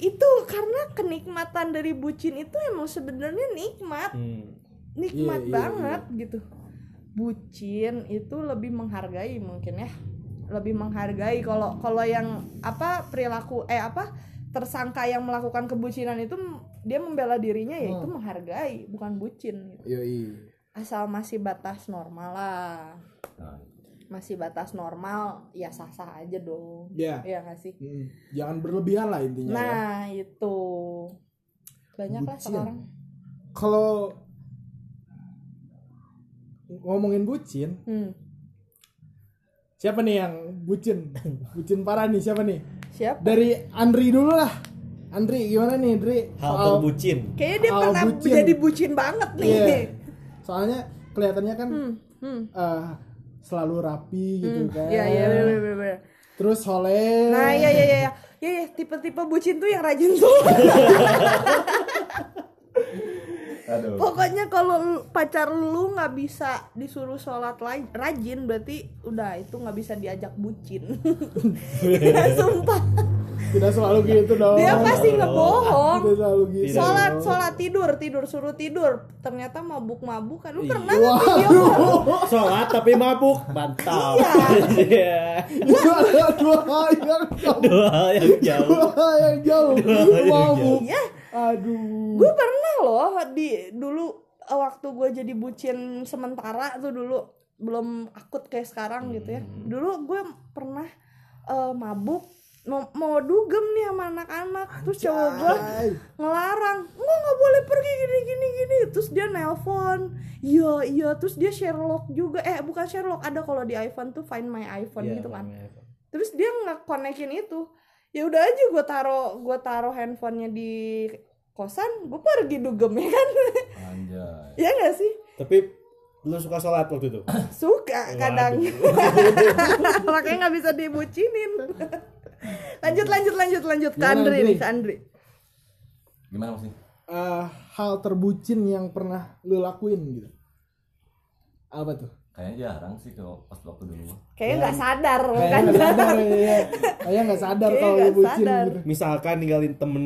itu karena kenikmatan dari bucin itu emang sebenarnya nikmat Hmm. nikmat Iya, iya, banget gitu bucin itu lebih menghargai mungkin ya lebih menghargai kalau kalau yang apa perilaku eh apa tersangka yang melakukan kebucinan itu dia membela dirinya ya itu menghargai bukan bucin gitu. Yoi. asal masih batas normal lah Nah, masih batas normal ya sah sah aja dong Ya. ya nggak sih Mm, Jangan berlebihan lah intinya ya. nah itu banyak lah Bucin. sekarang Kalau ngomongin bucin, hmm. siapa nih yang bucin? Bucin parah nih siapa nih? siapa Dari Andri dulu lah. Andri gimana nih Andri? Hal Soal- terbucin. kayaknya dia Soal pernah bucin. jadi bucin banget nih Iya. Soalnya kelihatannya kan hmm. Hmm. eh, selalu rapi gitu kan. Iya iya bener, bener, bener. Terus soleh. Nah iya iya iya iya iya ya, tipe-tipe bucin tuh yang rajin tuh. aduh. Pokoknya kalau pacar lu nggak bisa disuruh sholat lain rajin berarti udah itu nggak bisa diajak bucin. ya, sumpah Tidak selalu gitu dong. dia pasti ngebohong. Tidak selalu gitu. Sholat sholat tidur tidur suruh tidur ternyata mabuk mabuk kan lu Iya. pernah nggak video Waduh. Sholat tapi mabuk. Mantap. Iya. Itu adalah dua hal yang jauh. Dua hal yang jauh. Dua hal yang jauh. hal yang Mabuk. Iya Aduh. gue pernah loh di dulu eh, waktu gue jadi bucin sementara tuh dulu belum akut kayak sekarang gitu ya dulu gue pernah eh, mabuk mau, mau dugem nih sama anak-anak. Terus cowok gue ngelarang. Nggak nggak boleh pergi gini gini gini. Terus dia nelpon. Iya iya. Terus dia Sherlock juga. Eh bukan Sherlock. Ada kalau di iPhone tuh Find My iPhone Iya, gitu kan. terus dia nggak konekin itu. Ya udah aja gue taro gue taro handphonenya di kosan. Gue pergi dugem ya kan? Anjay. ya nggak sih? Tapi lu suka sholat waktu itu? suka kadang. Makanya nggak bisa dibucinin lanjut lanjut lanjut lanjut ke Gimana, Andri nih ke Andri Gimana sih? Eh, hal terbucin yang pernah lu lakuin gitu. Apa tuh? Kayaknya jarang sih kalau pas waktu dulu. kayaknya nggak sadar kan Kayak nggak sadar ya. Kayak nggak sadar Kayaknya kalau lu bucin sadar. gitu. Misalkan ninggalin temen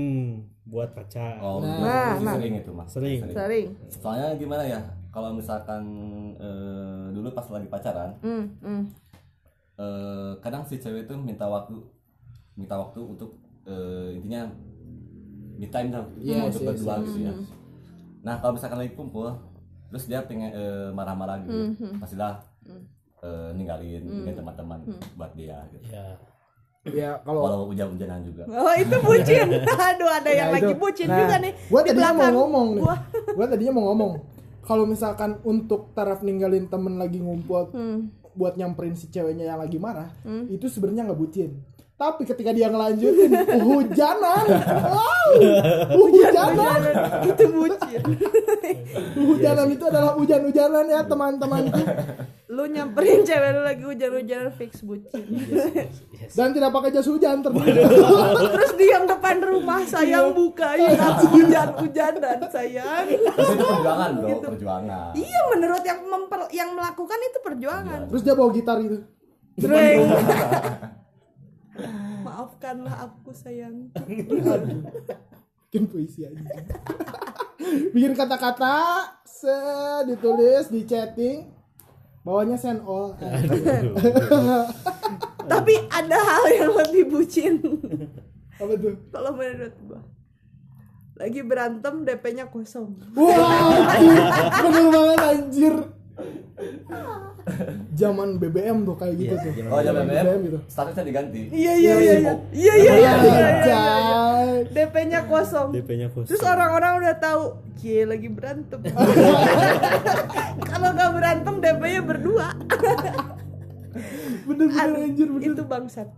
buat pacar. Oh, Nah. Nah, nah. sering itu mas. Sering. sering Soalnya gimana ya? Kalau misalkan eh, dulu pas lagi pacaran, hmm, hmm. eh, kadang si cewek itu minta waktu, minta waktu untuk eh, intinya me time lah, Yes, untuk yes, berdua yes. gitu ya. Nah kalau misalkan lagi kumpul, terus dia pengen eh, marah-marah gitu, Mhm. pastilah eh, ninggalin, ninggalin teman-teman buat dia. Gitu. Ya. Ya kalau Walau hujan-hujanan juga. oh itu bucin aduh ada yang Nah, lagi itu. bucin Nah, juga nih Gua di tadinya mau belakang ngomong nih. gua. Gua tadinya mau ngomong. Kalau misalkan untuk taraf ninggalin temen lagi ngumpul Hmm. buat nyamperin si ceweknya yang lagi marah, itu sebenarnya nggak bucin. Tapi ketika dia ngelanjutin hujanan, wow, hujanan, itu bucin. Hujanan itu adalah hujan-hujanan ya teman-temanku. lu nyamperin cewek lu lagi hujan-hujanan fix bucin. Dan tidak pakai jas hujan terus diam depan rumah sayang bukain aku hujan-hujanan sayang. Terus itu perjuangan bro, perjuangan. iya menurut yang memper- yang melakukan itu perjuangan. Terus dia bawa gitar gitu. Dreng. maafkanlah aku sayang Bikin puisi aja. Bikin kata-kata, se ditulis di chatting, bawahnya send all. tapi ada hal yang lebih bucin Apa tuh? kalau menurut gua lagi berantem DP-nya kosong Wah, anjir. bener banget anjir. zaman BBM tuh kayak gitu yeah, tuh. Oh, zaman BBM, BBM gitu. Statusnya diganti. Iya iya iya. Iya iya iya. iya, iya, iya, iya DP-nya kosong. DP-nya kosong. Terus orang-orang udah tahu, kiai lagi berantem." Kalau nggak berantem DP-nya berdua. bener-bener anjir bener. Itu bangsat.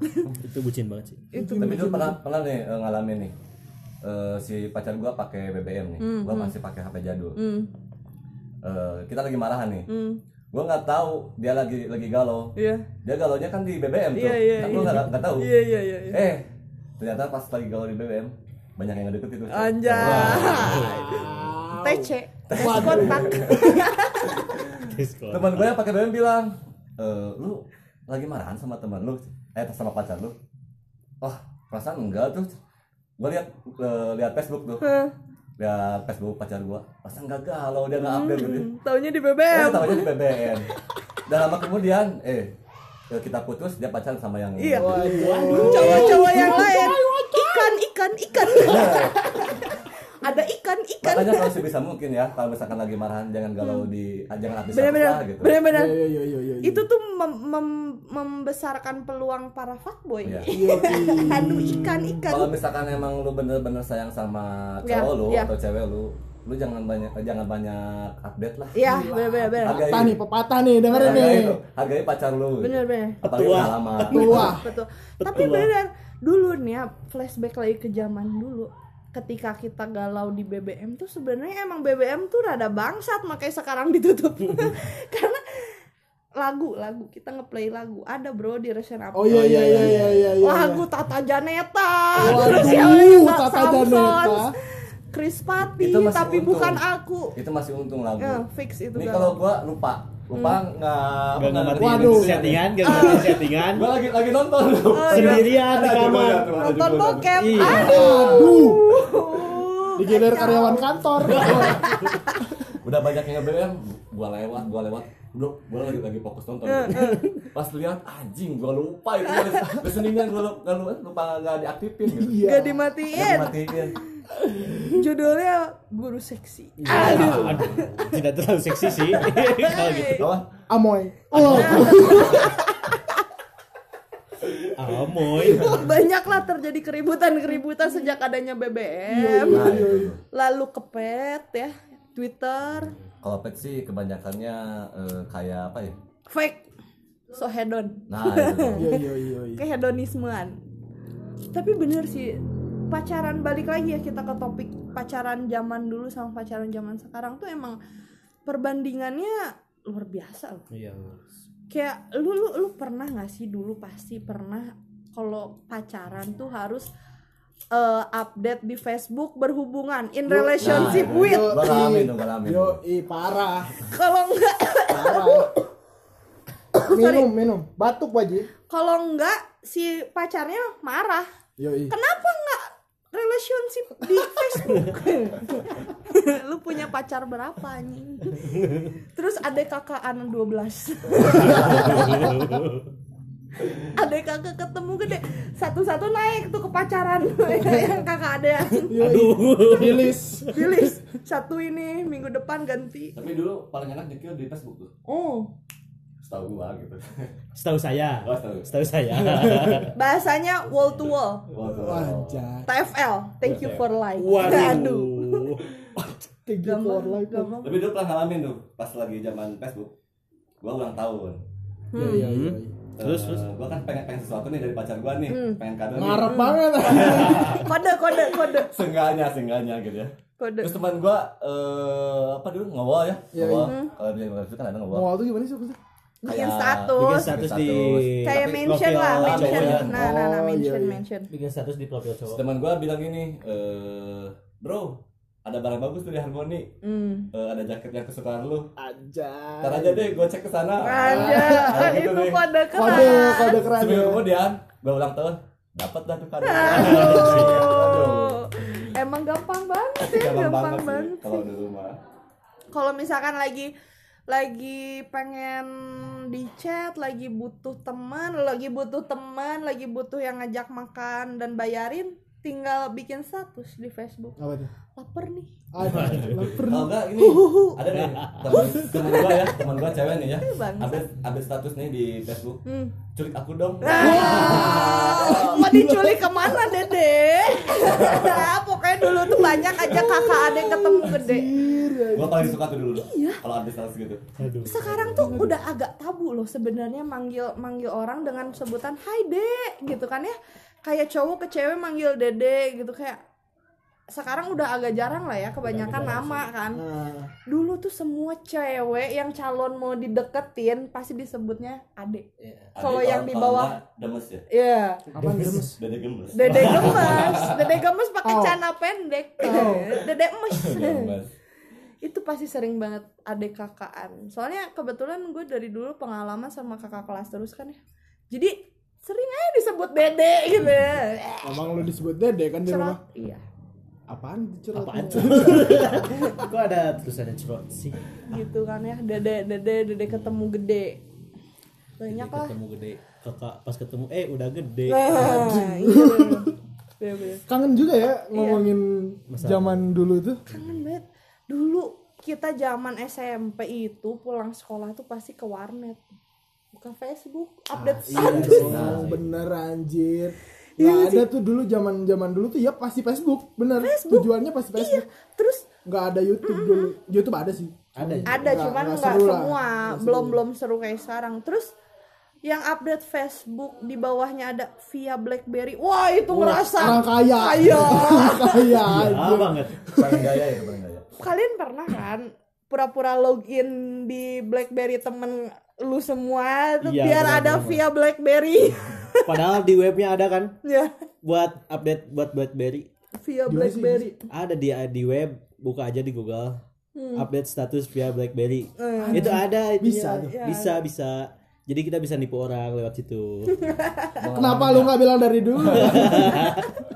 itu bucin banget sih. Itu. Tapi itu pernah pernah nih eh, ngalamin nih. Uh, si pacar gua pakai BBM nih. Mm, gua hmm. masih pakai HP jadul. Mm. Uh, kita lagi marahan nih. Mm Gua nggak tahu dia lagi lagi galau. iya. Dia galaunya kan di BBM tuh. Iya, Kan gua iya. nggak nggak tahu. Iya iya iya. iya. Eh, ternyata pas lagi galau di BBM banyak yang ngedeket itu. Anjay. TC. Tes kontak. Teman gue yang pakai BBM bilang, "Eh, lu lagi marahan sama teman lu, eh sama pacar lu?" Oh, perasaan enggak tuh. Gue lihat eh, lihat Facebook tuh. Lihat Facebook pacar gua. Perasaan enggak galau dia enggak update gitu. hmm, Taunya di Eh, BBM. tahunya di BBM. Dan lama kemudian, eh eh, kita putus dia pacaran sama yang Iya. Cowok-cowok yang lain. Ikan, ikan, ikan. Ada ikan, ikan. Makanya kalau sebisa mungkin ya, kalau misalkan lagi marahan jangan galau di ah, jangan Bener-bener. status lah gitu. Bener-bener. Iya iya iya iya. itu tuh mem- mem- membesarkan peluang para fuckboy. Iya. Iya, iya. Aduh ikan ikan. Kalau misalkan emang lu bener-bener sayang sama Ya, cowok lu ya. atau cewek lu, lu jangan banyak jangan banyak update lah. Iya bener. Hargai- Pepatah nih, pepatah nih, dengerin hargai nih. itu, hargai pacar lu. Bener. Apalagi Petua. pengalaman. Tua. Betul. Tapi bener dulu nih ya flashback lagi ke zaman dulu. Ketika kita galau di BBM tuh sebenarnya emang BBM tuh rada bangsat makanya sekarang ditutup. Karena lagu lagu kita ngeplay lagu ada bro di Resen Up. Oh iya iya iya iya iya. iya. lagu Tata Janeta Waduh, Terus yang lain, Tata Samsons, Janeta. Chris Pati tapi untung. bukan aku Itu masih untung lagu. ya fix itu Ini kalau gua lupa, lupa Hmm. nggak Gak nggak ngamatin Waduh. settingan, gak ngamatin settingan. Gua lagi lagi nonton. Oh, iya. Sendirian di kamar. nonton bokep Iya. aduh Digilir karyawan kantor. Udah banyak yang nge-BM, gua lewat, gua lewat. Bro, gua lagi lagi fokus nonton. Pas lihat anjing, gua lupa itu listeningan gua lupa, lupa, lupa nggak diaktifin gitu. Iya. gak Nggak dimatiin dimatiin. Judulnya guru seksi Aduh. Tidak terlalu seksi sih. Kalau gitu. Apa? Amoy. Oh, Amoy. banyaklah terjadi keributan-keributan sejak adanya BBM Nah, itu. lalu kepet ya Twitter Kalau pet sih kebanyakannya eh, kayak apa ya? fake so hedon Nah, itu. iya iya iya. iya. kehedonismean tapi bener sih pacaran balik lagi ya kita ke topik pacaran zaman dulu sama pacaran zaman sekarang tuh emang perbandingannya luar biasa loh Iya. kayak lu lu lu pernah nggak sih dulu pasti pernah kalau pacaran tuh harus eh, update di Facebook berhubungan in relationship Nah, with Gua ngalamin tuh, ngalamin. Yo, i parah. kalau enggak Parah. minum, minum. Batuk wajib. kalau enggak si pacarnya marah Yo, i. kenapa relationship di Facebook. Lu punya pacar berapa anjing? Terus adek kakak anak 12 adek kakak ketemu gede. Satu-satu naik tuh ke pacaran. Yang kakak ada i. Bilis. pilih satu ini minggu depan ganti. Tapi dulu paling enak nyekil di Facebook tuh. oh Setahu gua gitu. Setahu saya. Oh, setahu. Setahu saya. bahasanya wall to wall Waduh. Anjay. TFL thank you for life Waduh. Thank you for life. Tapi dulu pernah ngalamin tuh pas lagi zaman Facebook. Gua ulang tahun. Iya iya iya. Terus, terus? gue kan pengen pengen sesuatu nih dari pacar gue nih, Hmm. pengen kado nih. Ngarep banget. kode kode kode Seenggaknya, seenggaknya gitu ya. kode Terus teman gue eh apa dulu ngawal ya, Iya, ngawal. Kalau di itu kan ada ngawal. Mau tuh gimana sih maksudnya? Bikin status bikin status di kayak mention lah mention ya. nah nah nah Oh, mention iya, iya. mention bikin status di profil cowok teman gue bilang gini, eh bro, ada barang bagus tuh di Harmoni. hmm. Eh, ada jaket yang kesukaan lu. Aja. Ntar aja deh, gue cek ke sana. aja Ah, gitu itu deh. kode Kode keras kode keras. Seminggu ya. kemudian, gue ulang tahun, dapat dah tuh kado. Aduh. emang gampang banget ya Gampang gampang banget sih banget kalau di rumah. kalau misalkan lagi lagi pengen di chat lagi butuh teman lagi butuh teman lagi butuh yang ngajak makan dan bayarin tinggal bikin status di Facebook Apa? Lapar nih Ada. Lapar. Kalau enggak ini ada nih temen, temen gua ya, temen gua cewek nih ya. Update update status nih di Facebook. hmm. Culik aku dong. Ah, mau diculik ke mana dede pokoknya dulu tuh banyak aja kakak adek ketemu gede Gua paling suka tuh dulu. Iya. Kalau update status gitu. aduh sekarang tuh udah agak tabu loh sebenarnya manggil manggil orang dengan sebutan Hai dek gitu kan ya kayak cowok ke cewek manggil dede gitu kayak sekarang udah agak jarang lah ya kebanyakan nama kan. Nah, dulu tuh semua cewek yang calon mau dideketin pasti disebutnya adek Kalau Adik, yang di kalau bawah- demes ya. Iya. Apa gemes? Dede gemes. dede gemes. Dede gemes pakai Oh. celana pendek. Dede emes Gemes. itu pasti sering banget adek kakaan. Soalnya kebetulan gue dari dulu pengalaman sama kakak kelas terus kan ya. Jadi sering aja disebut dede gitu ya. Emang lu disebut dede kan di rumah? iya Apaan cerot? apaan kok ada tulisannya cerot sih? Gitu kan ya dede dede dede ketemu gede. Banyak lah. ketemu gede. Kakak pas ketemu eh udah gede. Nah, iya bener. Kangen juga ya ngomongin zaman dulu tuh. kangen banget. Dulu kita zaman SMP itu pulang sekolah tuh pasti ke warnet. Buka Facebook update Iya status. dong, bener anjir. Nggak ada tuh dulu zaman zaman dulu tuh ya pasti Facebook, bener. Tujuannya pasti Facebook. terus Nggak ada YouTube dulu. YouTube ada sih. ada ya? ada Nggak- cuman nggak semua Nggak seru. belum belum seru kayak sekarang terus yang update Facebook di bawahnya ada via BlackBerry wah itu ngerasa Orang kaya. kaya kaya anjir. banget Paling gaya ya, paling gaya. kalian pernah kan pura-pura login di BlackBerry temen lu semua tuh Iya, biar pernah, ada via BlackBerry padahal di webnya ada kan ya buat update buat BlackBerry via BlackBerry ada di di web buka aja di Google Hmm. update status via BlackBerry Hmm. itu ada itunya. Bisa tuh. bisa bisa jadi kita bisa nipu orang lewat situ Kenapa lu nggak bilang dari dulu?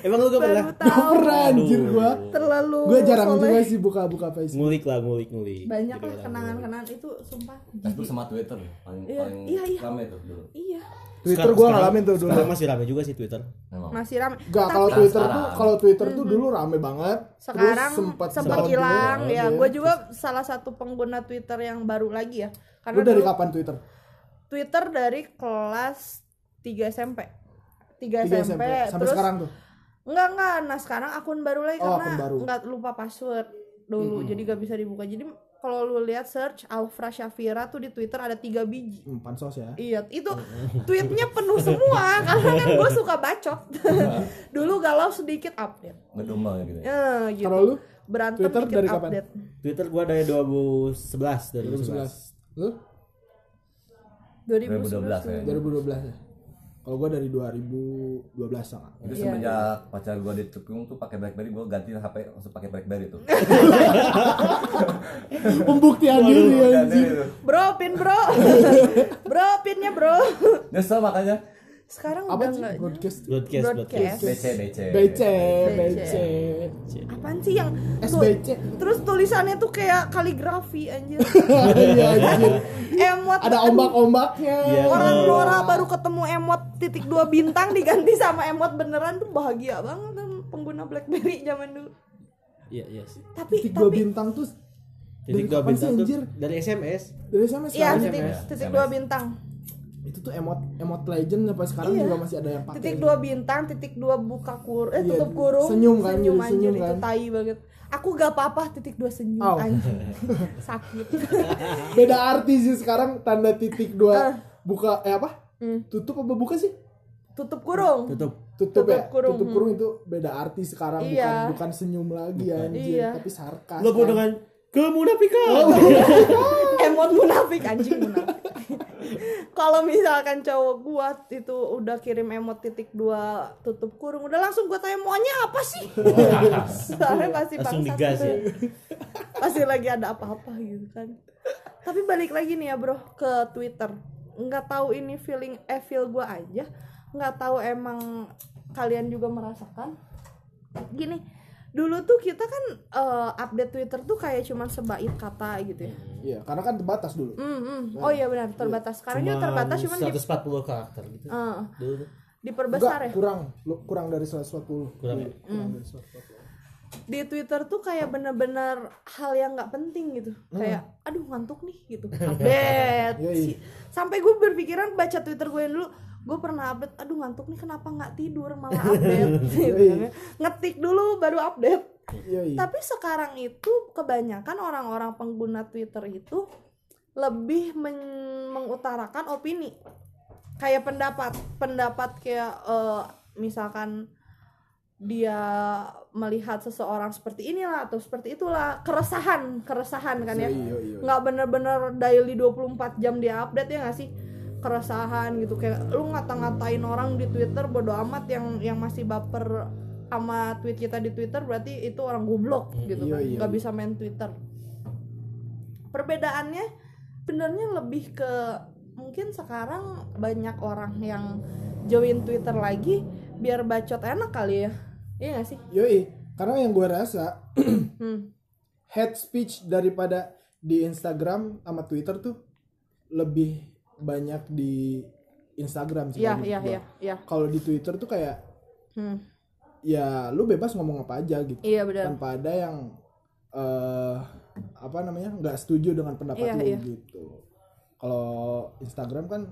emang lu gak pernah tahu Pernah anjir gua. terlalu Gua jarang soleh. juga sih buka-buka Facebook. ngulik lah ngulik ngulik banyak Jadi lah orang kenangan-kenangan itu sumpah Facebook sama Twitter paling Iya, paling iya, iya. rame tuh dulu. iya Twitter sekarang- ngalamin tuh dulu. sekarang masih rame juga sih Twitter Memang. masih ramai Gak kalau Twitter tuh sekarang. kalau Twitter tuh dulu rame banget. sekarang sempat sempat hilang ya iya. gue juga salah satu pengguna Twitter yang baru lagi ya karena Lu dari dulu kapan Twitter? Twitter dari kelas 3 SMP 3 Tiga SMP, Sampai terus sekarang tuh. enggak enggak nah sekarang akun baru lagi Oh, karena akun baru. enggak lupa password dulu jadi gak bisa dibuka jadi kalau lu lihat search Alfra Shafira tuh di Twitter ada tiga biji Hmm, pansos ya. Iya, itu tweetnya penuh semua karena kan gue suka bacot. Dulu galau sedikit update. Ngedumel gitu. ya. Ya, gitu. Kalau lu Berantem Twitter dikit dari kapan? update. Twitter gua dari 2011 2011 2011. Lu 2011. 2012 ya. 2012 ya. Kalau gua dari 2012 sama. Itu Iya, semenjak pacar gua ditekung tuh pakai BlackBerry, gua ganti HP langsung pakai BlackBerry tuh. Pembuktian diri anjir. Bro, pin bro. bro, pinnya bro. Nyesel makanya. Sekarang Apa udah sih enggak. broadcast? broadcast Broadcast. BC BC. BC, BC. Apaan sih yang SBC. Terus tulisannya tuh kayak kaligrafi anjir. Iya anjir. emot Ada ombak-ombaknya. Iya. Orang. Nora baru ketemu emot titik dua bintang diganti sama emot beneran tuh bahagia banget kan pengguna BlackBerry zaman dulu. iya iya sih Tapi Titik dua bintang tuh titik Dari dua bintang tuh dari SMS dari SMS Iya, kan? titik, titik dua bintang. Itu tuh emot emot legend sampai sekarang Iya. juga masih ada yang pakai. Titik dua bintang, titik dua buka kur, eh Iya, tutup kurung, senyum kan, senyum jadi anjir senyum itu kan. tai banget. Aku gak apa-apa titik dua senyum Oh. anjir. Sakit. Beda arti sih sekarang tanda titik dua buka eh apa Hmm. tutup apa buka sih tutup kurung tutup tutup, Tutup ya kurung, tutup hmm. kurung itu beda arti sekarang bukan Iya. bukan senyum lagi anjir Iya. tapi sarkas lo kan. dengan kemunafikan emot munafik anjing munafik kalau misalkan cowok gua itu udah kirim emot titik dua tutup kurung udah langsung gua tanya maunya apa sih? Soalnya pasti langsung digas ya. Pasti lagi ada apa-apa gitu kan. Tapi balik lagi nih ya bro ke Twitter. Nggak tahu ini feeling eh feel gua aja. Nggak tahu emang kalian juga merasakan. Gini dulu tuh kita kan eh, update Twitter tuh kayak cuman sebait kata gitu ya. Iya karena kan terbatas dulu. Hmm, hmm. oh iya benar terbatas. Sekarang juga terbatas cuman di, 140 karakter gitu. Eh, dulu tuh. diperbesar Enggak, ya? kurang. Lu- kurang dari 140 Kurang ya? kurang dari 140 di Twitter tuh kayak bener-bener hal yang nggak penting gitu. Kayak aduh ngantuk nih gitu. Update. Sampai gue berpikiran baca Twitter gue yang dulu gue pernah update aduh ngantuk nih kenapa nggak tidur? Malah update. Gitu ngetik dulu baru update. Iya iya. Tapi sekarang itu kebanyakan orang-orang pengguna Twitter itu lebih men- mengutarakan opini. Kayak pendapat pendapat kayak eh, misalkan dia melihat seseorang seperti inilah atau seperti itulah keresahan keresahan kan ya. Nggak bener-bener daily 24 jam dia update ya nggak sih keresahan gitu. Kayak lu ngata-ngatain orang di Twitter bodo amat yang yang masih baper sama tweet kita di Twitter berarti itu orang goblok gitu. Iya, kan nggak iya. bisa main Twitter. Perbedaannya benernya lebih ke mungkin sekarang banyak orang yang join Twitter lagi biar bacot enak kali ya. Iya gak sih? Yoi, karena yang gue rasa hmm. head speech daripada di Instagram sama Twitter tuh lebih banyak di Instagram sih. iya iya iya iya Kalau di Twitter tuh kayak hmm. ya lu bebas ngomong apa aja gitu iya benar tanpa ada yang eh apa namanya nggak setuju dengan pendapat Iya, lu iya. gitu. Kalau Instagram kan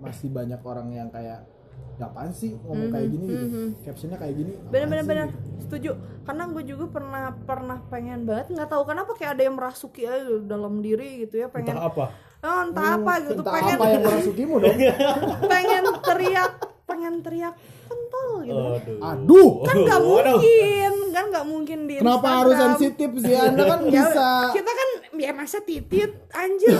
masih banyak orang yang kayak ya apaan sih ngomong kayak gini gitu. mhm. Captionnya kayak gini. sih?" bener setuju karena gue juga pernah pernah pengen banget nggak tahu kenapa kayak ada yang merasuki aja dalam diri gitu ya pengen entah apa oh, entah apa gitu Entah pengen apa yang merasukimu dong. pengen teriak pengen teriak pentol gitu aduh Aduh. kan nggak mungkin kan nggak mungkin di Kenapa harus sensitif sih? Anda kan Ya, bisa kita kan ya masa titit anjir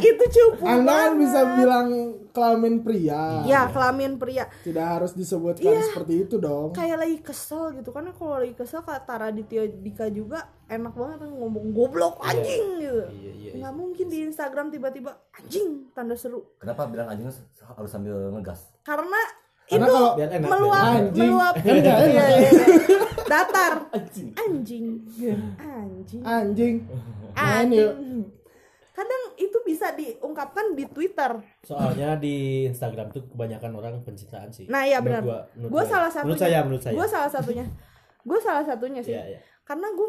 itu cupu Anda kan bisa bilang kelamin pria. ya kelamin pria Tidak harus disebutkan Iya. seperti itu dong. kayak lagi kesel gitu kan kalau lagi kesel kata Raditya Dika juga enak banget kan ngomong goblok anjing gitu iya iya nggak mungkin di Instagram tiba-tiba anjing tanda seru. Kenapa bilang anjing harus sambil ngegas? karena Karena itu kalau biar enak meluap Anjing. meluap Enggak, Iya, iya, iya. datar. Anjing. anjing. Anjing. Anjing. Kadang itu bisa diungkapkan di Twitter. Soalnya di Instagram tuh kebanyakan orang pencitraan sih. Nah iya benar. gue gua- salah satunya. Menurut saya menurut saya. Gue salah satunya. Gue salah satunya sih. Karena gue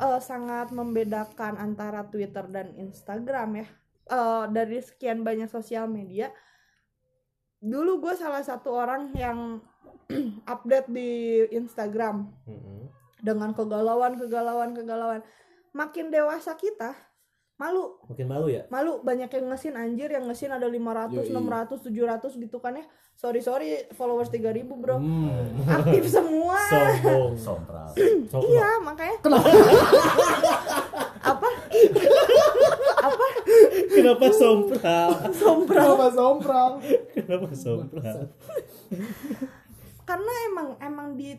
eh, sangat membedakan antara Twitter dan Instagram ya. Eh, dari sekian banyak sosial media dulu gue salah satu orang yang update di Instagram. Mm-mm. dengan kegalauan kegalauan kegalauan makin dewasa kita malu. Makin malu ya? Malu. Banyak yang ngesin anjir yang ngesin ada 500 Yoi. 600 700 gitu kan ya. Sorry sorry followers 3000 bro. Hmm. aktif semua. Sombong. Sompral. sombong. Iya makanya. Apa? Apa? Kenapa sompral sombral Kenapa sompral? kenapa sompral karena emang emang di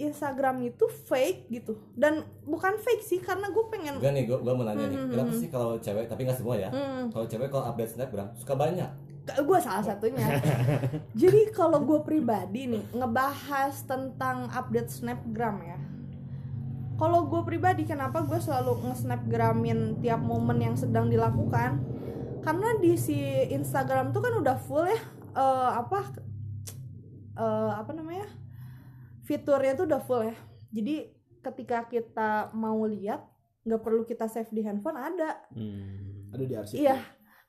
Instagram itu fake gitu dan bukan fake sih karena gue pengen Enggak nih, gua mau nanya nih. Kenapa sih kalau cewek, tapi nggak semua ya? Hmm. Kalau cewek kalau update snapgram suka banyak. gue salah satunya jadi kalau gue pribadi nih ngebahas tentang update snapgram ya kalau gue pribadi kenapa gue selalu nge-snapgramin tiap momen yang sedang dilakukan karena di si Instagram tuh kan udah full ya eh, apa eh, apa namanya fiturnya tuh udah full ya jadi ketika kita mau lihat nggak perlu kita save di handphone ada Hmm. Ada di arsip. Iya,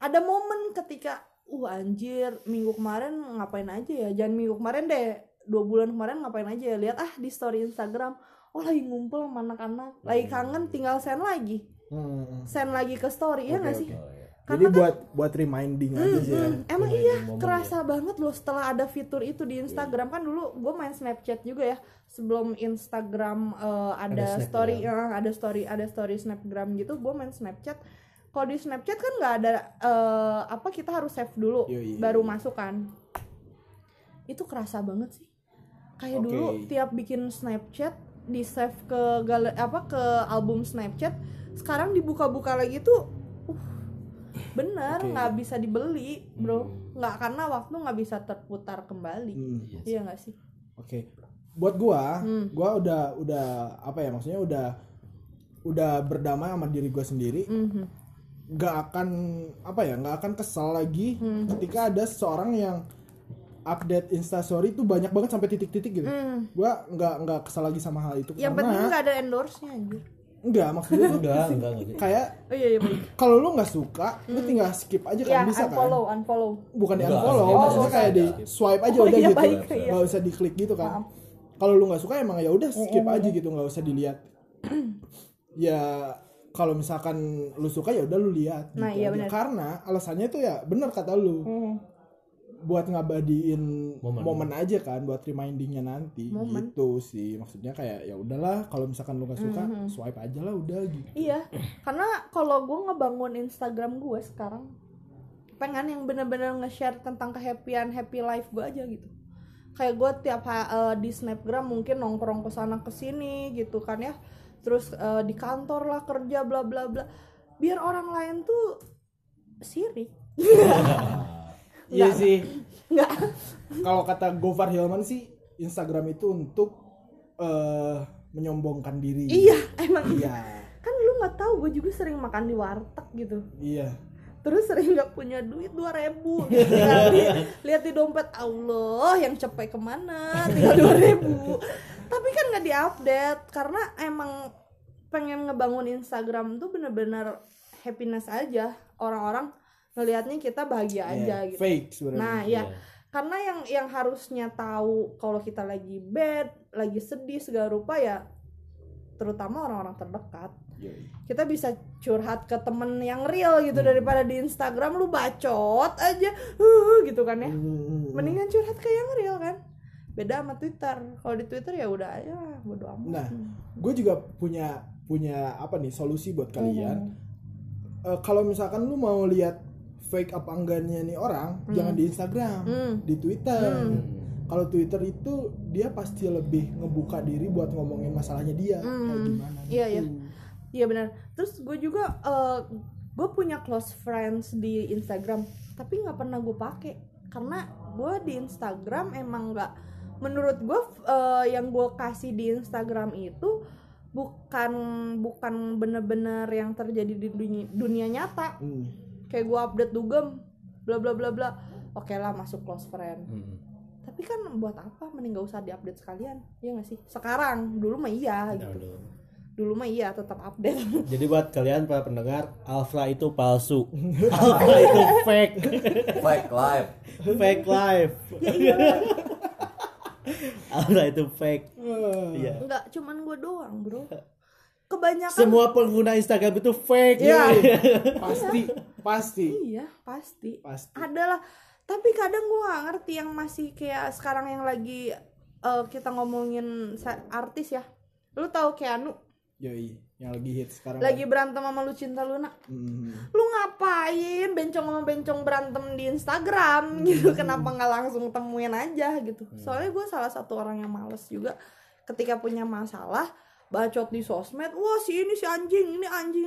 ada momen ketika, uh anjir, minggu kemarin ngapain aja ya? Jangan minggu kemarin deh, dua bulan kemarin ngapain aja ya? Lihat ah di story Instagram, oh lagi ngumpul sama anak-anak, lagi kangen, tinggal send lagi, Hmm. send lagi ke story ya nggak Oke, sih? Iya. Jadi buat buat reminding aja sih ya. Emang Reminding iya, moment kerasa banget loh setelah ada fitur itu di Instagram kan dulu gue main Snapchat juga ya sebelum Instagram eh, ada, Ada story, eh, ada story, ada story Snapgram gitu, gue main Snapchat. Kalau di Snapchat kan nggak ada eh, apa kita harus save dulu, Yoi. baru masuk kan. Itu kerasa banget sih. Kayak Oke. dulu tiap bikin Snapchat di save ke galer apa ke album Snapchat, sekarang dibuka-buka lagi tuh bener nggak bisa dibeli bro nggak karena waktu nggak bisa terputar kembali Hmm. iya nggak sih Oke. Buat gua, Hmm. gua udah udah apa ya maksudnya udah udah berdamai sama diri gua sendiri. Mhm. Gak akan apa ya, nggak akan kesal lagi Hmm. ketika ada seseorang yang update instastory itu banyak banget sampai titik-titik gitu. Hmm. Gua nggak nggak kesal lagi sama hal itu yang penting nggak ada endorse nya anjir enggak maksudnya tuh enggak enggak enggak kayak oh iya iya kalau lu nggak suka, lu tinggal skip aja kan ya bisa kan? unfollow unfollow bukan di unfollow, aja, maksudnya skip kayak di swipe aja Oh, udah iya, gitu, baik, iya. nggak usah diklik gitu kan. Kalau lu nggak suka emang ya udah skip aja gitu, nggak usah dilihat. ya kalau misalkan lu suka ya udah lu lihat. Nah, gitu iya aja. benar. Karena alasannya tuh ya benar kata lu. Buat ngabadiin Momen. momen. aja kan, buat remindingnya nanti. Momen. Gitu sih, maksudnya kayak ya udahlah kalau misalkan lu nggak suka, Mhm. swipe aja lah udah gitu. iya karena kalau gue ngebangun Instagram gue sekarang pengen yang bener-bener nge-share tentang kehappyan happy life gue aja gitu kayak gue tiap eh, di snapgram mungkin nongkrong ke sana ke sini gitu kan ya terus eh, di kantor lah kerja bla bla bla biar orang lain tuh sirik Iya sih. nggak kalau kata Gofar Hilman sih Instagram itu untuk eh menyombongkan diri. iya emang Iya. kan lu nggak tahu gue juga sering makan di warteg gitu Iya. terus sering nggak punya duit dua ribu gitu kan. Li- lihat di dompet Allah yang cepet ke mana tinggal dua ribu tapi kan nggak diupdate karena emang pengen ngebangun Instagram tuh bener-bener happiness aja orang-orang ngelihatnya kita bahagia aja Iya, gitu. Fake sebenarnya. nah ya karena yang yang harusnya tahu kalau kita lagi bad lagi sedih segala rupa ya terutama orang-orang terdekat Yoi. kita bisa curhat ke temen yang real gitu daripada di Instagram lu bacot aja huh, gitu kan ya. Hmm. mendingan curhat ke yang real kan. Beda sama Twitter. Kalau di Twitter ya udah ya bodo amat. Nah, gue juga punya punya apa nih solusi buat kalian. Eh, kalau misalkan lu mau lihat fake apa enggaknya nih orang, jangan di Instagram, Hmm. di Twitter. Hmm. Kalau Twitter itu dia pasti lebih ngebuka diri buat ngomongin masalahnya dia Hmm. kayak gimana. Iya, iya. gitu. Iya benar. Terus gue juga gue punya close friends di Instagram, tapi nggak pernah gue pakai karena gue di Instagram emang nggak. Menurut gue yang gue kasih di Instagram itu bukan bukan bener-bener yang terjadi di dunia, dunia nyata. Hmm. Kayak gue update dugem, bla bla bla bla. Oke lah masuk close friend. Hmm. Tapi kan buat apa? Mending gak usah diupdate sekalian, ya nggak sih? Sekarang, dulu mah iya gitu. Aduh. Dulu mah iya tetap update. Jadi buat kalian para pendengar, Alfra itu palsu. Alfra itu fake. Fake live. fake life. Alfra itu fake. Iya. Enggak, cuman gue doang, bro. Kebanyakan Semua pengguna Instagram itu fake. Iya. pasti, pasti, Iya, pasti. pasti. Adalah tapi kadang gue gak ngerti yang masih kayak sekarang yang lagi eh, kita ngomongin artis ya. Lu tahu Keanu Yoi, yang lagi hit sekarang. lagi berantem sama Lucinta Luna. Hmm. Lu ngapain bencong sama bencong berantem di Instagram gitu? Kenapa nggak langsung temuin aja gitu? Soalnya gue salah satu orang yang males juga ketika punya masalah bacot di sosmed wah si ini si anjing ini anjing.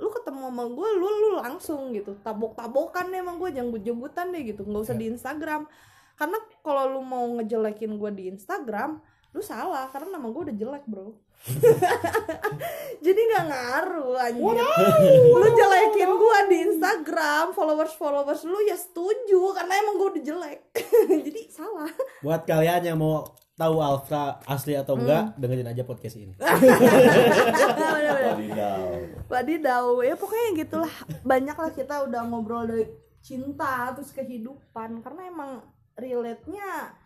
Lu ketemu sama gue lu lu langsung gitu. Tabok tabokan deh emang gue jemput jemputan deh gitu. Nggak usah di Instagram. Karena kalau lu mau ngejelekin gue di Instagram lu salah. Karena nama gue udah jelek bro. Jadi nggak ngaruh anjir lu jelekin gue di Instagram followers followers lu ya setuju. Karena emang gue udah jelek. Jadi salah. Buat kalian yang mau tahu Alfra asli atau enggak, dengerin aja podcast ini. Wadidaw. Wadidaw. Ya pokoknya gitulah. Banyak lah kita udah ngobrol dari cinta terus kehidupan. Karena emang relate nya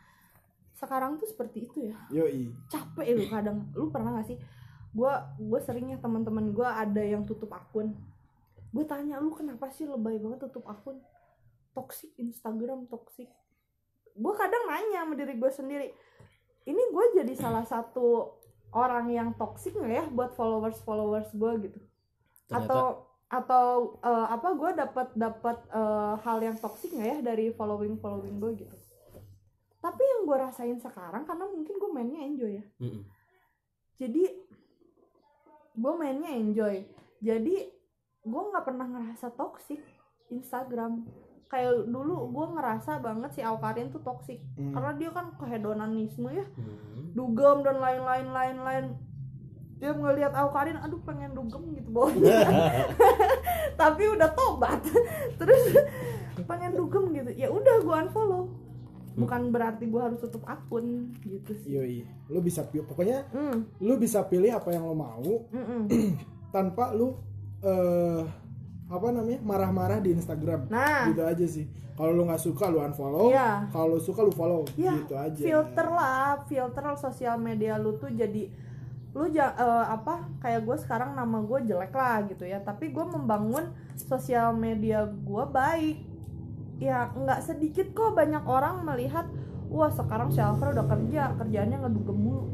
sekarang tuh seperti itu ya. Yoi. capek lu kadang. Lu pernah gak sih? Gue gue seringnya teman-teman gue ada yang tutup akun. Gue tanya lu kenapa sih lebay banget tutup akun? Toxic Instagram toxic. Gue kadang nanya sama diri gue sendiri ini gue jadi salah satu orang yang toxic nggak ya buat followers followers gue gitu? Ternyata- atau atau eh, apa gue dapat dapat eh, hal yang toxic nggak ya dari following following gue gitu? Tapi yang gue rasain sekarang karena mungkin gue mainnya enjoy ya. Mm-mm. jadi gue mainnya enjoy. Jadi gue nggak pernah ngerasa toxic Instagram kayak dulu gue ngerasa banget si Aukarin tuh toxic. Hmm. karena dia kan kehedonanisme ya. Hmm. dugem dan lain-lain lain-lain. Dia ngelihat Aukarin aduh pengen dugem gitu bawahnya tapi udah tobat. Terus pengen dugem gitu. Ya udah gue unfollow. Bukan berarti gue harus tutup akun gitu sih. Yoi, lu bisa pilih pokoknya hmm, lu bisa pilih apa yang lo mau. Tanpa lu eh apa namanya marah-marah di Instagram. nah Gitu aja sih. Kalau lu nggak suka lu unfollow, Iya. kalau lu suka lu follow, ya gitu aja. filter lah filter sosial media lu tuh jadi lu ja, eh, apa kayak gue sekarang nama gue jelek lah gitu ya tapi gue membangun sosial media gue baik ya nggak sedikit kok banyak orang melihat wah sekarang si Alfred udah kerja kerjaannya ngedugem mulu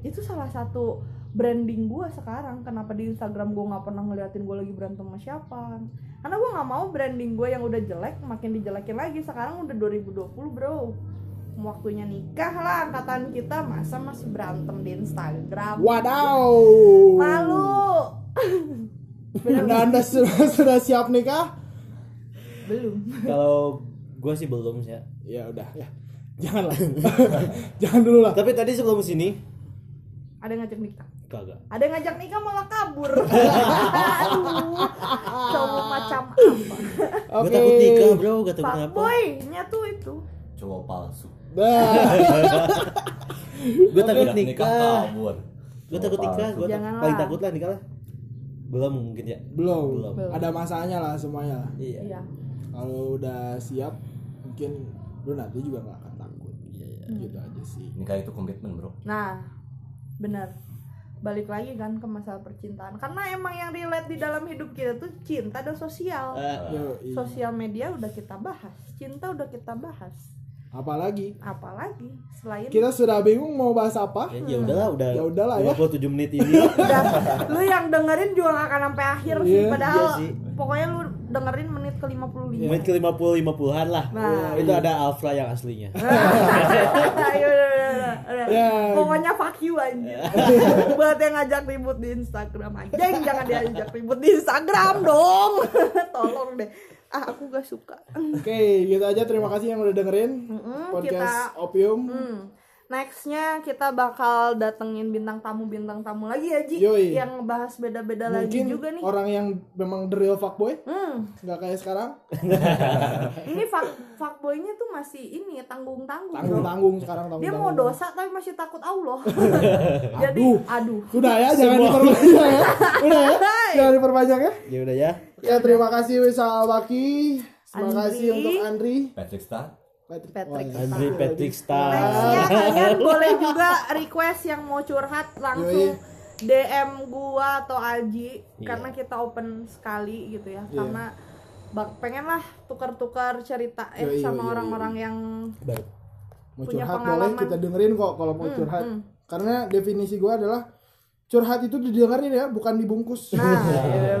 itu salah satu branding gue sekarang kenapa di Instagram gue nggak pernah ngeliatin gue lagi berantem sama siapa karena gue nggak mau branding gue yang udah jelek makin dijelekin lagi sekarang udah 2020 bro waktunya nikah lah angkatan kita masa masih berantem di Instagram Wadaw. malu Anda, anda sudah, sudah siap nikah? belum Kalau gue sih belum sih ya. Ya udah ya. Janganlah. Jangan dulu lah. Tapi tadi sebelum sini ada yang ngajak nikah kagak. ada yang ngajak nikah malah kabur aduh cowok macam apa Oke. Gue takut nikah bro, gak tau Pak kenapa. boy-nya tuh itu cowok palsu Gue takut Udah nikah. kabur Gue takut nikah. Gue paling takut lah nikah lah. Belum mungkin ya. belum. Belum. Ada masanya lah semuanya. lah. Iya. iya Kalau udah siap, mungkin lu nanti juga nggak akan takut. Iya. iya. Gitu aja sih. nikah itu komitmen bro nah benar balik lagi kan ke masalah percintaan karena emang yang relate di dalam hidup kita tuh cinta dan sosial Ah, Yoi. sosial media udah kita bahas cinta udah kita bahas Apalagi apalagi selain kita sudah bingung mau bahas apa? ya, ya udahlah udah. Ya udahlah ya. 57 menit ini. udah lu yang dengerin juga gak akan sampai akhir sih Iya, padahal iya sih. pokoknya lu dengerin menit ke 55 menit ke 50 50-an lah. Nah. Itu ada Alfra yang aslinya. Udah. Ya. Pokoknya fuck you anjir. Buat yang ngajak ribut di Instagram Anjing jangan diajak ribut di Instagram dong. Tolong deh. Ah aku gak suka. Oke, gitu aja. Terima kasih yang udah dengerin Mm-mm, podcast kita- Opium. Hmm. Nextnya kita bakal datengin bintang tamu bintang tamu lagi ya Ji Yoi. yang ngebahas beda-beda lagi Mungkin juga nih. orang yang memang the real fuckboy, Hmm, nggak kayak sekarang. ini fuck fuckboynya tuh masih ini tanggung-tanggung. bro. Tanggung-tanggung sekarang tanggung. Dia mau dosa tapi masih takut Allah. Jadi Aduh. aduh. Sudah ya, jangan diperpanjang ya. Udah ya, jangan diperpanjang ya. Ya udah ya. Ya terima kasih Wisal Baki. Terima Andri. kasih untuk Andri. Patrick Star Patrick. Patrick. Andri Patrick Star. Nextnya kalian boleh juga request yang mau curhat langsung Yoi. DM gua atau Alji Iya. karena kita open sekali gitu ya. Iya. Karena bak pengen lah tukar-tukar cerita eh Yoi, sama orang-orang yang Baik. Mau punya curhat boleh pengalaman. kita dengerin kok kalau mau Hmm, curhat. hmm. Karena definisi gua adalah curhat itu didengerin ya, bukan dibungkus. nah, ya,